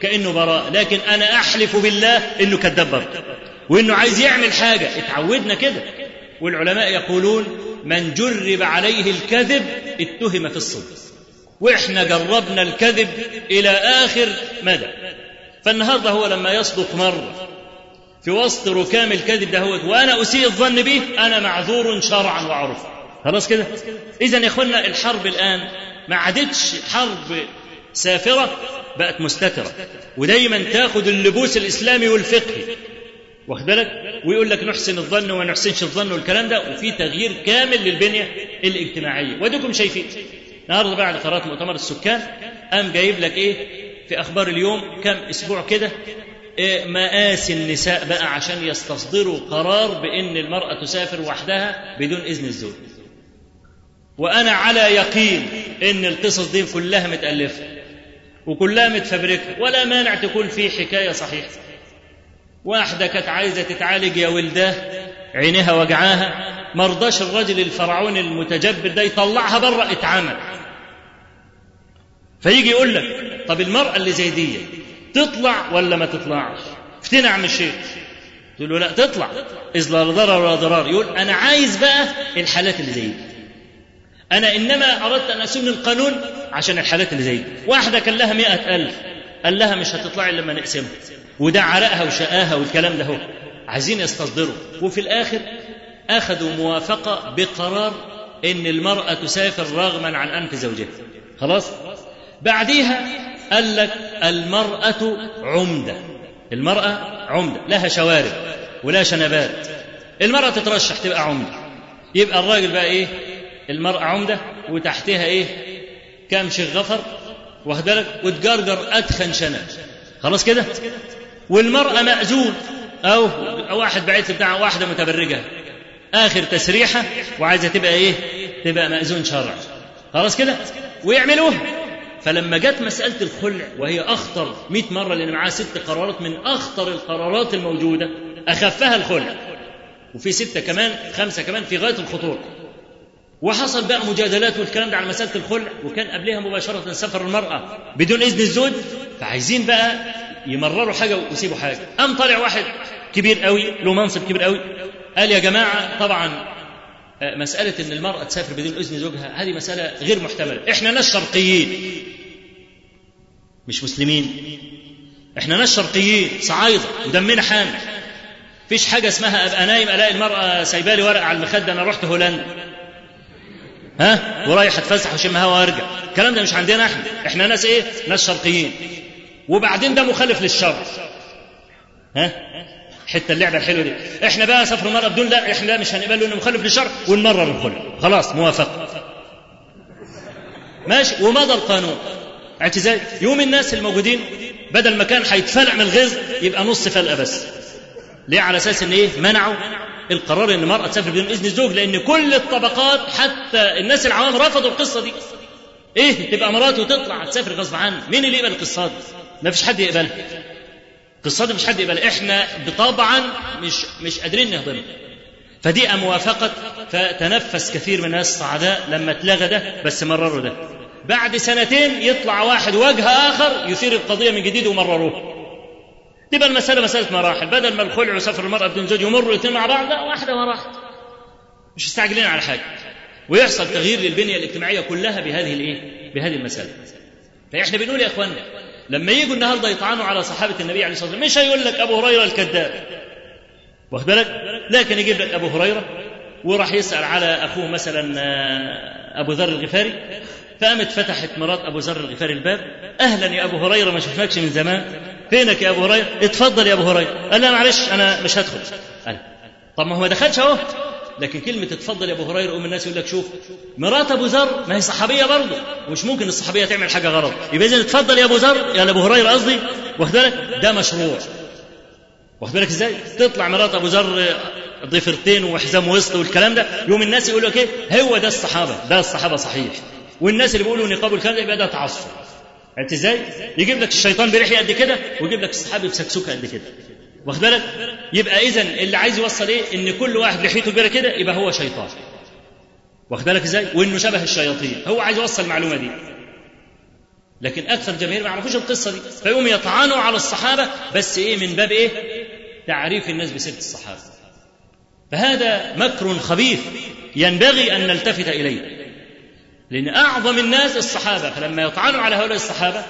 Speaker 3: كأنه براء. لكن أنا أحلف بالله إنه كذاب برضه. وإنه عايز يعمل حاجة. اتعودنا كده. والعلماء يقولون من جرب عليه الكذب اتهم في الصدق وإحنا جربنا الكذب إلى آخر مدى. فالنهاردة هو لما يصدق مرة في وسط ركام الكذب ده هو وأنا أسيء الظن به أنا معذور شرعا وعرفا خلاص كده؟ اذا يا إخوانا الحرب الآن ما عادتش حرب سافرة بقت مستترة. ودايما تاخد اللبوس الإسلامي والفقهي. واخد بالك؟ ويقول لك نحسن الظن وما نحسنش الظن والكلام ده وفي تغيير كامل للبنية الإجتماعية. وديكم شايفين النهارده بعد قرارات مؤتمر السكان قام جايب لك إيه؟ في أخبار اليوم كم أسبوع كده إيه؟ مآسي النساء بقى عشان يستصدروا قرار بإن المرأة تسافر وحدها بدون إذن الزوج. وأنا على يقين إن القصص دي كلها متألفة وكلها متفبركة ولا مانع تكون في حكاية صحيحة. واحدة كانت عايزة تتعالج يا ولداه عينيها وجعاها مرضاش الرجل الفرعوني المتجبر ده يطلعها بره اتعمل فيجي يقول لك طب المرأة اللي زي دي تطلع ولا ما تطلعش؟ افتنا عم الشيخ تقول له لا تطلع. إذ لا ضرر ولا ضرار. يقول أنا عايز بقى الحالات اللي زي دي. أنا إنما أردت أن أسن القانون عشان الحالات اللي زي دي. واحدة كان لها مئة ألف. قال لها مش هتطلعي لما نقسمها. وده عرقها وشقاها والكلام ده هو عايزين يستصدروا. وفي الآخر أخذوا موافقة بقرار إن المرأة تسافر رغما عن أنف زوجها. خلاص؟ بعديها قال لك المرأة عمدة. المرأة عمدة. لها شوارب ولها شنبات. المرأة تترشح تبقى عمدة. يبقى الراجل بقى إيه؟ المرأة عمدة وتحتها إيه؟ كام غفر واخد وتجرجر أدخن شنب. خلاص كده؟ والمرأة مأذون. أو واحد بعيد بتاع واحدة متبرجة آخر تسريحة وعايزة تبقى إيه؟ تبقى مأذون شرع خلاص كده؟ ويعملوها فلما جت مسألة الخلع وهي أخطر 100 مرة لأن معاها ست قرارات من أخطر القرارات الموجودة أخفها الخلع. وفي ستة كمان خمسة كمان في غاية الخطورة. وحصل بقى مجادلات والكلام ده على مسألة الخلع وكان قبلها مباشرة سفر المرأة بدون إذن الزوج فعايزين بقى يمرروا حاجة ويسيبوا حاجة. قام طالع واحد كبير قوي له منصب كبير قوي قال يا جماعة طبعا مسألة إن المرأة تسافر بدون إذن زوجها هذه مسألة غير محتملة، إحنا ناس شرقيين. مش مسلمين. إحنا ناس شرقيين صعايدة ودمنا حامل. فيش حاجة اسمها أبقى نايم ألاقي المرأة سايبالي ورقة على المخدة أنا رحت هولندا. ها؟ ورايح اتفسح واشم هوا وارجع. الكلام ده مش عندنا إحنا. إحنا ناس إيه؟ ناس شرقيين. وبعدين ده مخالف للشرع ها؟ حتة اللعبة الحلوة دي. إحنا بقى سفر المرأة بدون لا إحنا مش هنقبله انه مخالف للشرع ونمرر الخلع خلاص موافقه ماشي. ومضى القانون. اعتزال. يوم الناس الموجودين بدل ما كان هيتفلع من الغيظ يبقى نص فلقة بس. ليه؟ على أساس إن إيه؟ منعوا القرار إن المرأة تسافر بدون إذن الزوج لأن كل الطبقات حتى الناس العوام رفضوا القصة دي. إيه؟ تبقى مراته وتطلع تسافر غصب عنه مين اللي يقبل القصة دي ما فيش حد يقبلها. القصة دي مش حد يقبلها. إحنا طبعا مش مش قادرين نهضمها. فدي موافقة فتنفس كثير من الناس السعداء لما اتلغى ده بس مرروا ده. بعد سنتين يطلع واحد وجه آخر يثير القضية من جديد ومرروه. تبقى المسألة مسألة مراحل. بدل ما الخلع وسفر المرأة بدون زوج يمروا الاثنين مع بعض لا واحدة مراحل مش مستعجلين على حاجة. ويحصل تغيير للبنية الاجتماعية كلها بهذه الإيه؟ بهذه المسألة. فاحنا بنقول يا اخوانا لما يجوا النهارده يطعنوا على صحابة النبي عليه الصلاة والسلام مش هيقول لك أبو هريرة الكذاب. واخد بالك؟ لكن يجيب لك أبو هريرة وراح يسأل على أخوه مثلا أبو ذر الغفاري. فقامت فتحت مرات أبو ذر الغفاري الباب. أهلا يا أبو هريرة ما شفناكش من زمان. فينك يا أبو هريرة؟ اتفضل يا أبو هريرة. قال لا معلش أنا مش هدخل. قال طب ما هو ما دخلش أهو. لكن كلمة اتفضل يا أبو هريرة أم الناس يقول لك شوف مرات أبو ذر ما هي صحابية برضه. ومش ممكن الصحابية تعمل حاجة غلط. يبقى إذا اتفضل يا أبو ذر يا أبو هريرة قصدي. واخد بالك؟ ده مشروع. واخد بالك إزاي؟ تطلع مرات أبو ذر ضفرتين وحزام وسط والكلام ده. يوم الناس يقول لك إيه؟ هو ده الصحابة. ده الصحابة صحيح. والناس اللي بيقولوا نقاب الكلام ده يبقى ده تعصب. عرفت إزاي؟ يجيب لك الشيطان بريحه قد كده ويجيب لك الصحابي بسكسوكة قد كده واخد بالك؟ يبقى اذا اللي عايز يوصل إيه؟ إن كل واحد لحيته كبيرة كده يبقى هو شيطان واخد بالك إزاي؟ وإنه شبه الشياطين هو عايز يوصل المعلومة دي لكن أكثر الجماهير ما يعرفوش القصة دي فيقوم يطعنوا على الصحابة بس إيه من باب إيه؟ تعريف الناس بسيرة الصحابة فهذا مكر خبيث ينبغي أن نلتفت إليه لأن أعظم الناس الصحابة فلما يطعنوا على هؤلاء الصحابة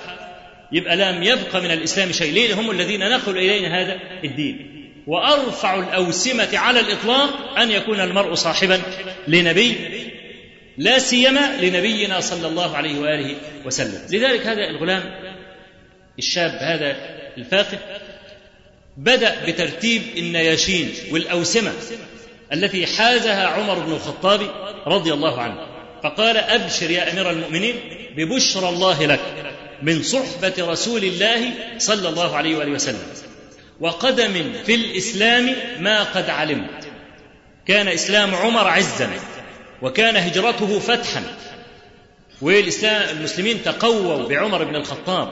Speaker 3: يبقى لم يبق من الإسلام شيء. ليه؟ هم الذين نقلوا إلينا هذا الدين. وأرفع الأوسمة على الإطلاق أن يكون المرء صاحبا لنبي لا سيما لنبينا صلى الله عليه وآله وسلم. لذلك هذا الغلام الشاب هذا الفاقه بدأ بترتيب النياشين والأوسمة التي حازها عمر بن الخطاب رضي الله عنه. فقال أبشر يا أمير المؤمنين ببشرى الله لك من صحبة رسول الله صلى الله عليه وآله وسلم وقدم في الإسلام ما قد علمت. كان إسلام عمر عزا وكان هجرته فتحا والإسلام المسلمين تقووا بعمر بن الخطاب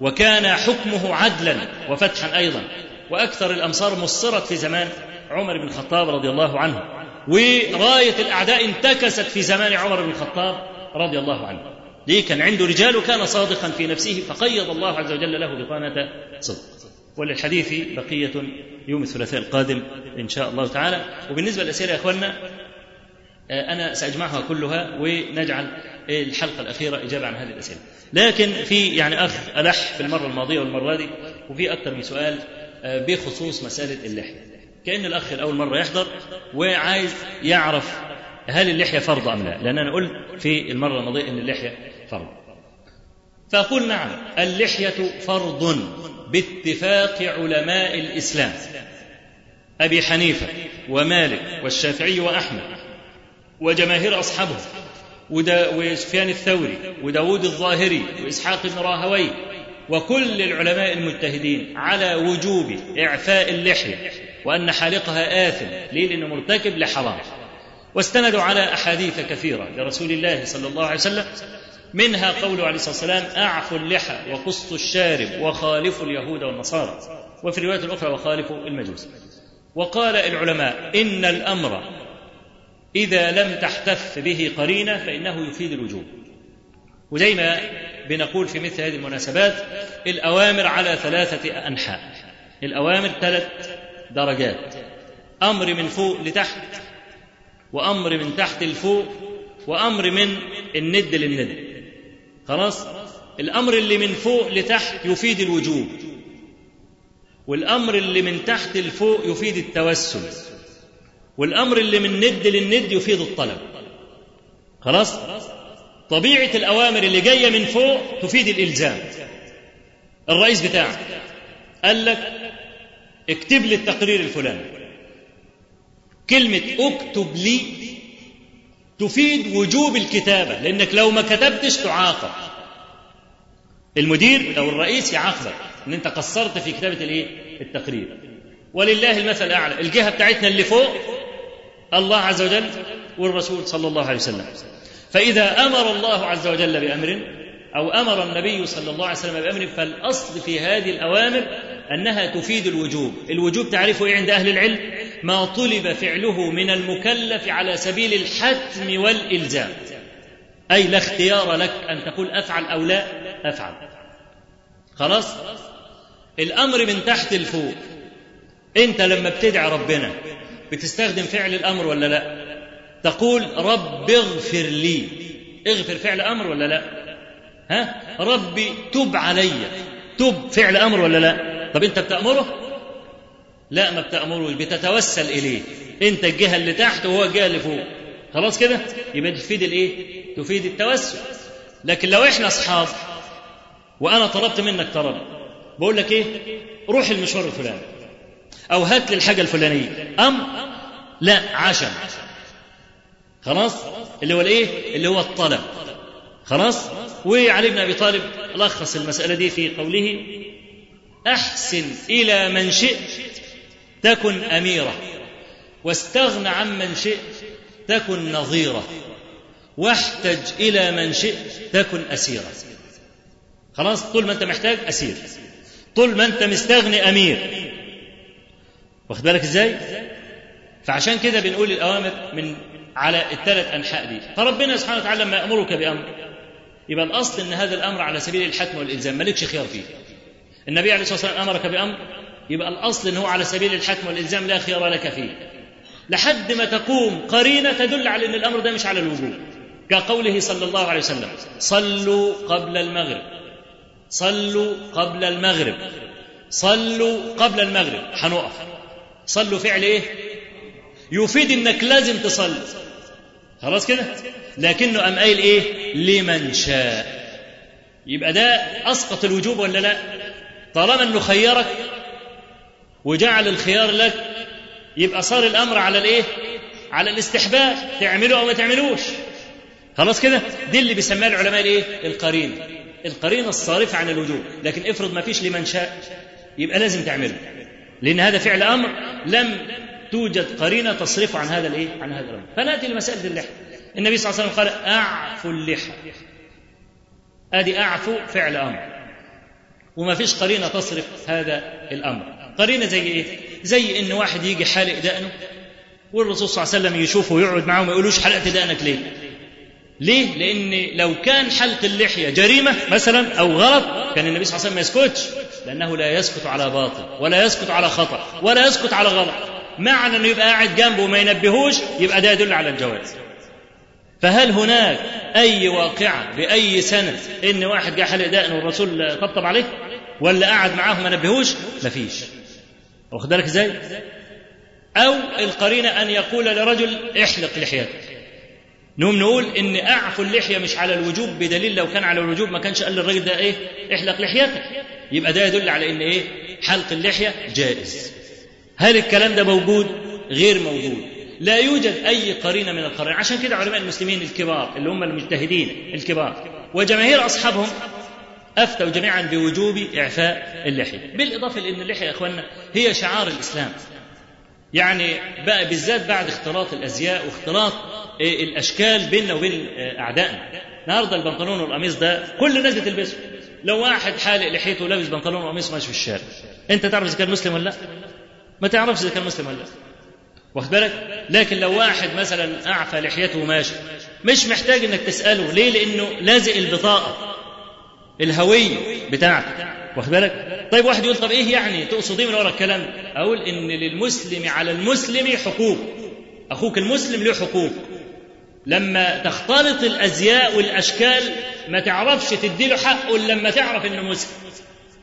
Speaker 3: وكان حكمه عدلا وفتحا أيضا. وأكثر الأمصار مصرت في زمان عمر بن الخطاب رضي الله عنه. وراية الأعداء انتكست في زمان عمر بن الخطاب رضي الله عنه. ليه كان عنده رجال وكان صادقا في نفسه فقيض الله عز وجل له بطانة صدق. وللحديث بقية يوم الثلاثاء القادم إن شاء الله تعالى. وبالنسبة للأسئلة يا إخواننا أنا سأجمعها كلها ونجعل الحلقة الأخيرة إجابة عن هذه الأسئلة. لكن في يعني أخ ألح في المرة الماضية والمرة دي وفي أكثر من سؤال بخصوص مسألة اللحية. كأن الأخ الأول مرة يحضر وعايز يعرف هل اللحية فرض أم لا. لأن أنا قلت في المرة الماضية أن اللحية فرض. فأقول نعم اللحية فرض باتفاق علماء الإسلام. أبي حنيفة ومالك والشافعي وأحمد وجماهير أصحابه وسفيان الثوري وداود الظاهري وإسحاق بن راهوي وكل العلماء المجتهدين على وجوب إعفاء اللحية. وأن حالقها آثم ليه؟ لأنه مرتكب لحرام. واستندوا على أحاديث كثيرة لرسول الله صلى الله عليه وسلم منها قوله عليه الصلاة والسلام أعفوا اللحى وقصوا الشارب وخالفوا اليهود والنصارى. وفي الرواية الأخرى وخالفوا المجوس. وقال العلماء إن الأمر إذا لم تحتف به قرينة فإنه يفيد الوجوب. وزي ما بنقول في مثل هذه المناسبات الأوامر على ثلاثة أنحاء. الأوامر ثلاث درجات. أمر من فوق لتحت وأمر من تحت لفوق وأمر من الند للند. خلاص؟ الأمر اللي من فوق لتحت يفيد الوجوب والأمر اللي من تحت لفوق يفيد التوسل والأمر اللي من ند للند يفيد الطلب. خلاص؟ طبيعة الأوامر اللي جاية من فوق تفيد الإلزام. الرئيس بتاعك قال لك اكتب لي التقرير الفلاني. كلمة اكتب لي تفيد وجوب الكتابة لأنك لو ما كتبتش تعاقب. المدير أو الرئيس يعاقبك إن أنت قصرت في كتابة الإيه؟ التقرير. ولله المثل الأعلى. الجهة بتاعتنا اللي فوق الله عز وجل والرسول صلى الله عليه وسلم. فإذا أمر الله عز وجل بأمر أو أمر النبي صلى الله عليه وسلم بأمر فالأصل في هذه الأوامر أنها تفيد الوجوب. الوجوب تعرفه إيه عند أهل العلم؟ ما طلب فعله من المكلف على سبيل الحتم والإلزام. أي لا اختيار لك أن تقول أفعل أو لا أفعل. خلاص؟ الأمر من تحت لفوق. أنت لما بتدعي ربنا بتستخدم فعل الأمر ولا لا؟ تقول رب اغفر لي. اغفر فعل أمر ولا لا؟ ها؟ ربي تب علي. تب فعل أمر ولا لا؟ طب انت بتأمره؟ لا ما بتأمروش بتتوسل إليه. انت الجهة اللي تحت وهو الجهة اللي فوق. خلاص كده؟ يبقى تفيد الإيه؟ تفيد التوسل. لكن لو إحنا أصحاب وأنا طلبت منك طلب بقول لك إيه؟ روح المشوار الفلاني. أو هات لي الحاجة الفلانية. أم؟ لا عشم. خلاص؟ اللي هو الإيه؟ اللي هو الطلب. خلاص؟ وعلي بن أبي طالب لخص المسألة دي في قوله أحسن إلى من شئت تكن أميرة. واستغن عمن شئت تكن نظيرة. واحتج إلى من شئت تكن اسيرا خلاص؟ طول ما أنت محتاج أسير. طول ما أنت مستغني أمير. واخد بالك إزاي؟ فعشان كده بنقول الأوامر من على الثلاث أنحاء دي. فربنا سبحانه وتعالى لما يأمرك بأمر يبقى الأصل إن هذا الأمر على سبيل الحتم والإلزام. مالكش خيار فيه. النبي عليه الصلاة والسلام أمرك بأمر يبقى الأصل ان هو على سبيل الحتم والإلزام لا خيار لك فيه. لحد ما تقوم قرينة تدل على إن الأمر ده مش على الوجوب. كقوله صلى الله عليه وسلم صلوا قبل المغرب صلوا قبل المغرب صلوا قبل المغرب. هنقف. صلوا فعل إيه؟ يفيد إنك لازم تصلي. خلاص كده؟ لكنه قام قايل إيه؟ لمن شاء. يبقى ده أسقط الوجوب ولا لا؟ طالما انه خيرك وجعل الخيار لك يبقى صار الأمر على الإيه؟ على الاستحباب تعمله أو ما تعملوش. خلاص كده؟ دي اللي بيسميها العلماء الإيه؟ القرينه القرينه الصارفه عن الوجوب لكن افرض ما فيش لمن شاء يبقى لازم تعمله. لأن هذا فعل أمر لم توجد قرينة تصرفه عن هذا الإيه؟ عن هذا الأمر. فنأتي لمسألة اللحى. النبي صلى الله عليه وسلم قال اعفوا اللحى. أدي أعفو فعل أمر. وما فيش قرينة تصرف هذا الأمر. قرينة زي إيه؟ زي إن واحد يجي حالق دقنه والرسول صلى الله عليه وسلم يشوفه ويقعد معاه وما يقولوش حلقت دقنك ليه؟ ليه؟ لأن لو كان حلق اللحية جريمة مثلا أو غلط كان النبي صلى الله عليه وسلم ما يسكتش لأنه لا يسكت على باطل ولا يسكت على خطأ ولا يسكت على غلط. معنى أنه يبقى قاعد جنبه وما ينبهوش يبقى ده يدل على الجواز. فهل هناك أي واقعة بأي سنة إن واحد جه حلق دقن والرسول طبطب عليه؟ ولا قعد معاه ما نبهوش؟ مفيش. واخد بالك إزاي؟ أو القرينة أن يقول لرجل احلق لحيتك نقوم نقول إن أعفو اللحية مش على الوجوب بدليل لو كان على الوجوب ما كانش قال للراجل ده إيه؟ احلق لحيتك. يبقى ده يدل على إن إيه؟ حلق اللحية جائز. هل الكلام ده موجود؟ غير موجود. لا يوجد أي قرينه من القرائن عشان كده علماء المسلمين الكبار اللي هم المجتهدين الكبار وجماهير أصحابهم افتوا جميعا بوجوب إعفاء اللحية. بالإضافة لأن اللحية يا إخواننا هي شعار الإسلام. يعني بقى بالذات بعد اختلاط الأزياء واختلاط الأشكال بيننا وبين أعدائنا. النهارده البنطلون والقميص ده كل الناس بتلبسه. لو واحد حالق لحيته ولابس بنطلون وقميص ماشي في الشارع. أنت تعرف إذا كان مسلم ولا لا؟ ما تعرفش إذا كان مسلم ولا لا. واخد بالك؟ لكن لو واحد مثلا أعفى لحيته وماشي مش محتاج إنك تسأله ليه؟ لأنه لازق البطاقة. الهويه بتاعته واخد بالك؟ طيب واحد يقول طب إيه يعني تقصد إيه من ورا الكلام؟ أقول إن للمسلم على المسلم حقوق أخوك المسلم له حقوق. لما تختلط الأزياء والأشكال ما تعرفش تديله حقه إلا لما تعرف إنه مسلم.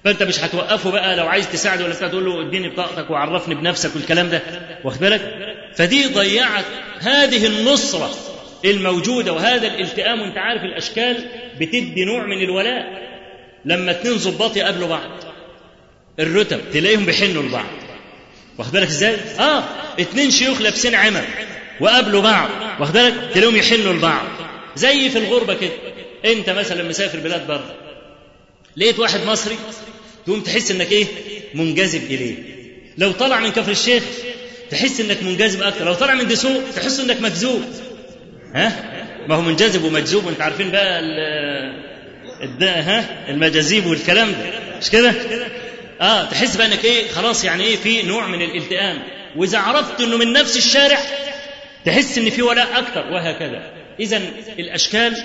Speaker 3: فأنت مش هتوقفه بقى لو عايز تساعده ولا بتاع تقول له اديني بطاقتك وعرفني بنفسك والكلام ده واخد بالك؟ فدي ضيعت هذه النصرة. الموجودة وهذا الالتئام وانت عارف الأشكال بتدي نوع من الولاء. لما اتنين ظباط يقابلوا بعض الرتب تلاقيهم بيحنوا لبعض. واخد بالك إزاي؟ آه اتنين شيوخ لابسين عمم وقابلوا بعض. واخد بالك؟ تلاقيهم يحنوا لبعض. زي في الغربة كده. أنت مثلا مسافر بلاد بره لقيت واحد مصري تقوم تحس إنك إيه؟ منجذب إليه. لو طلع من كفر الشيخ تحس إنك منجذب أكتر. لو طلع من دسوق تحس إنك مجذوب ها؟ ما هو منجذب ومجذوب وانت عارفين بقى الدا ها؟ المجاذيب والكلام ده. مش كده؟ آه تحس بقى إنك إيه خلاص يعني إيه في نوع من الالتئام. وإذا عرفت إنه من نفس الشارع تحس إن في ولاء أكتر وهكذا. اذا الأشكال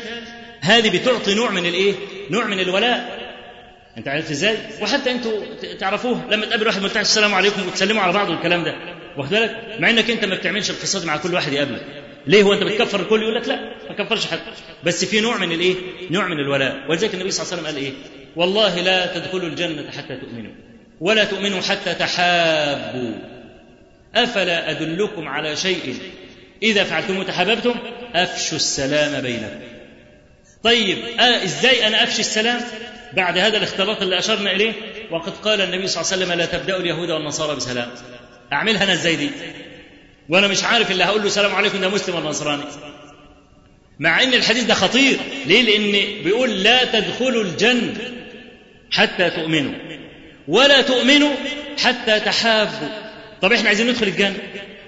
Speaker 3: هذه بتعطي نوع من الإيه؟ نوع من الولاء. أنت عرفت إزاي؟ وحتى أنتوا تعرفوه لما تقابل واحد ملتحي السلام عليكم وتسلموا على بعض والكلام ده. واخد بالك؟ مع إنك أنت ما بتعملش القصة مع كل واحد يقابلك ليه هو انت بتكفر الكل يقول لك لا ما كفرش حد. بس في نوع من الايه؟ نوع من الولاء. ولذلك النبي صلى الله عليه وسلم قال إيه؟ والله لا تدخلوا الجنة حتى تؤمنوا ولا تؤمنوا حتى تحابوا. أفلا أدلكم على شيء؟ إذا فعلتم تحاببتم؟ أفشوا السلام بينكم. طيب آه إزاي أنا أفشي السلام؟ بعد هذا الاختلاط اللي أشرنا إليه وقد قال النبي صلى الله عليه وسلم لا تبدأوا اليهود والنصارى بسلام. أعملها أنا إزاي دي؟ وأنا مش عارف اللي هقول له السلام عليكم ده مسلم ولا نصراني؟ مع إن الحديث ده خطير. ليه؟ لأن بيقول لا تدخلوا الجنة حتى تؤمنوا ولا تؤمنوا حتى تحابوا. طب إحنا عايزين ندخل الجنة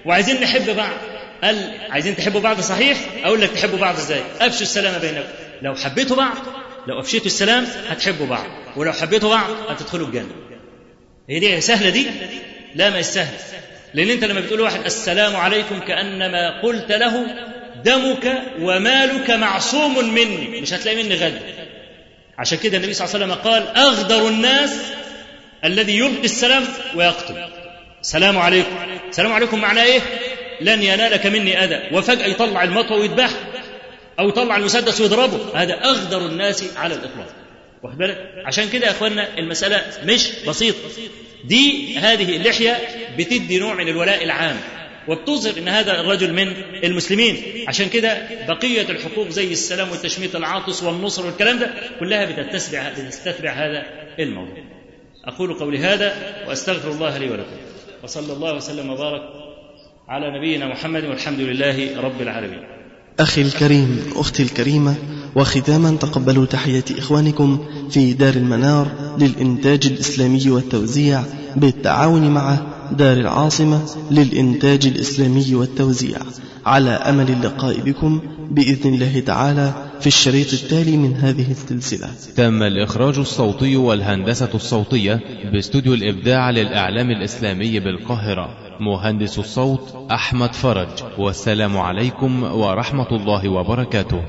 Speaker 3: وعايزين نحب بعض. قال عايزين تحبوا بعض صحيح؟ أقول لك تحبوا بعض إزاي؟ أفشوا السلام بينكم. لو حبيتوا بعض لو أفشيتوا السلام هتحبوا بعض ولو حبيتوا بعض هتدخلوا الجنة. هي دي سهلة دي؟ لا ما سهله لأن أنت لما بتقول واحد السلام عليكم كأنما قلت له دمك ومالك معصوم مني مش هتلاقي مني غد عشان كده النبي صلى الله عليه وسلم قال أغدر الناس الذي يلقي السلام ويقتل. السلام عليكم. السلام عليكم معناه إيه؟ لن ينالك مني أذى. وفجأة يطلع المطوة ويذبح أو يطلع المسدس ويضربه. هذا أغدر الناس على الإطلاق. واخد بالك؟ عشان كده يا اخوانا المسألة مش بسيطة. دي هذه اللحية بتدي نوع من الولاء العام وبتظهر إن هذا الرجل من المسلمين. عشان كده بقية الحقوق زي السلام والتشميت العاطس والنصر والكلام ده كلها بتتسبع بتستتبع هذا الموضوع. أقول قولي هذا وأستغفر الله لي ولكم. وصلى الله وسلم وبارك على نبينا محمد والحمد لله رب العالمين.
Speaker 1: أخي الكريم أختي الكريمة وختاما تقبلوا تحية إخوانكم في دار المنار للإنتاج الإسلامي والتوزيع بالتعاون مع دار العاصمة للإنتاج الإسلامي والتوزيع على أمل اللقاء بكم بإذن الله تعالى في الشريط التالي من هذه السلسلة.
Speaker 2: تم الإخراج الصوتي والهندسة الصوتية باستوديو الإبداع للإعلام الإسلامي بالقاهرة. مهندس الصوت أحمد فرج. والسلام عليكم ورحمة الله وبركاته.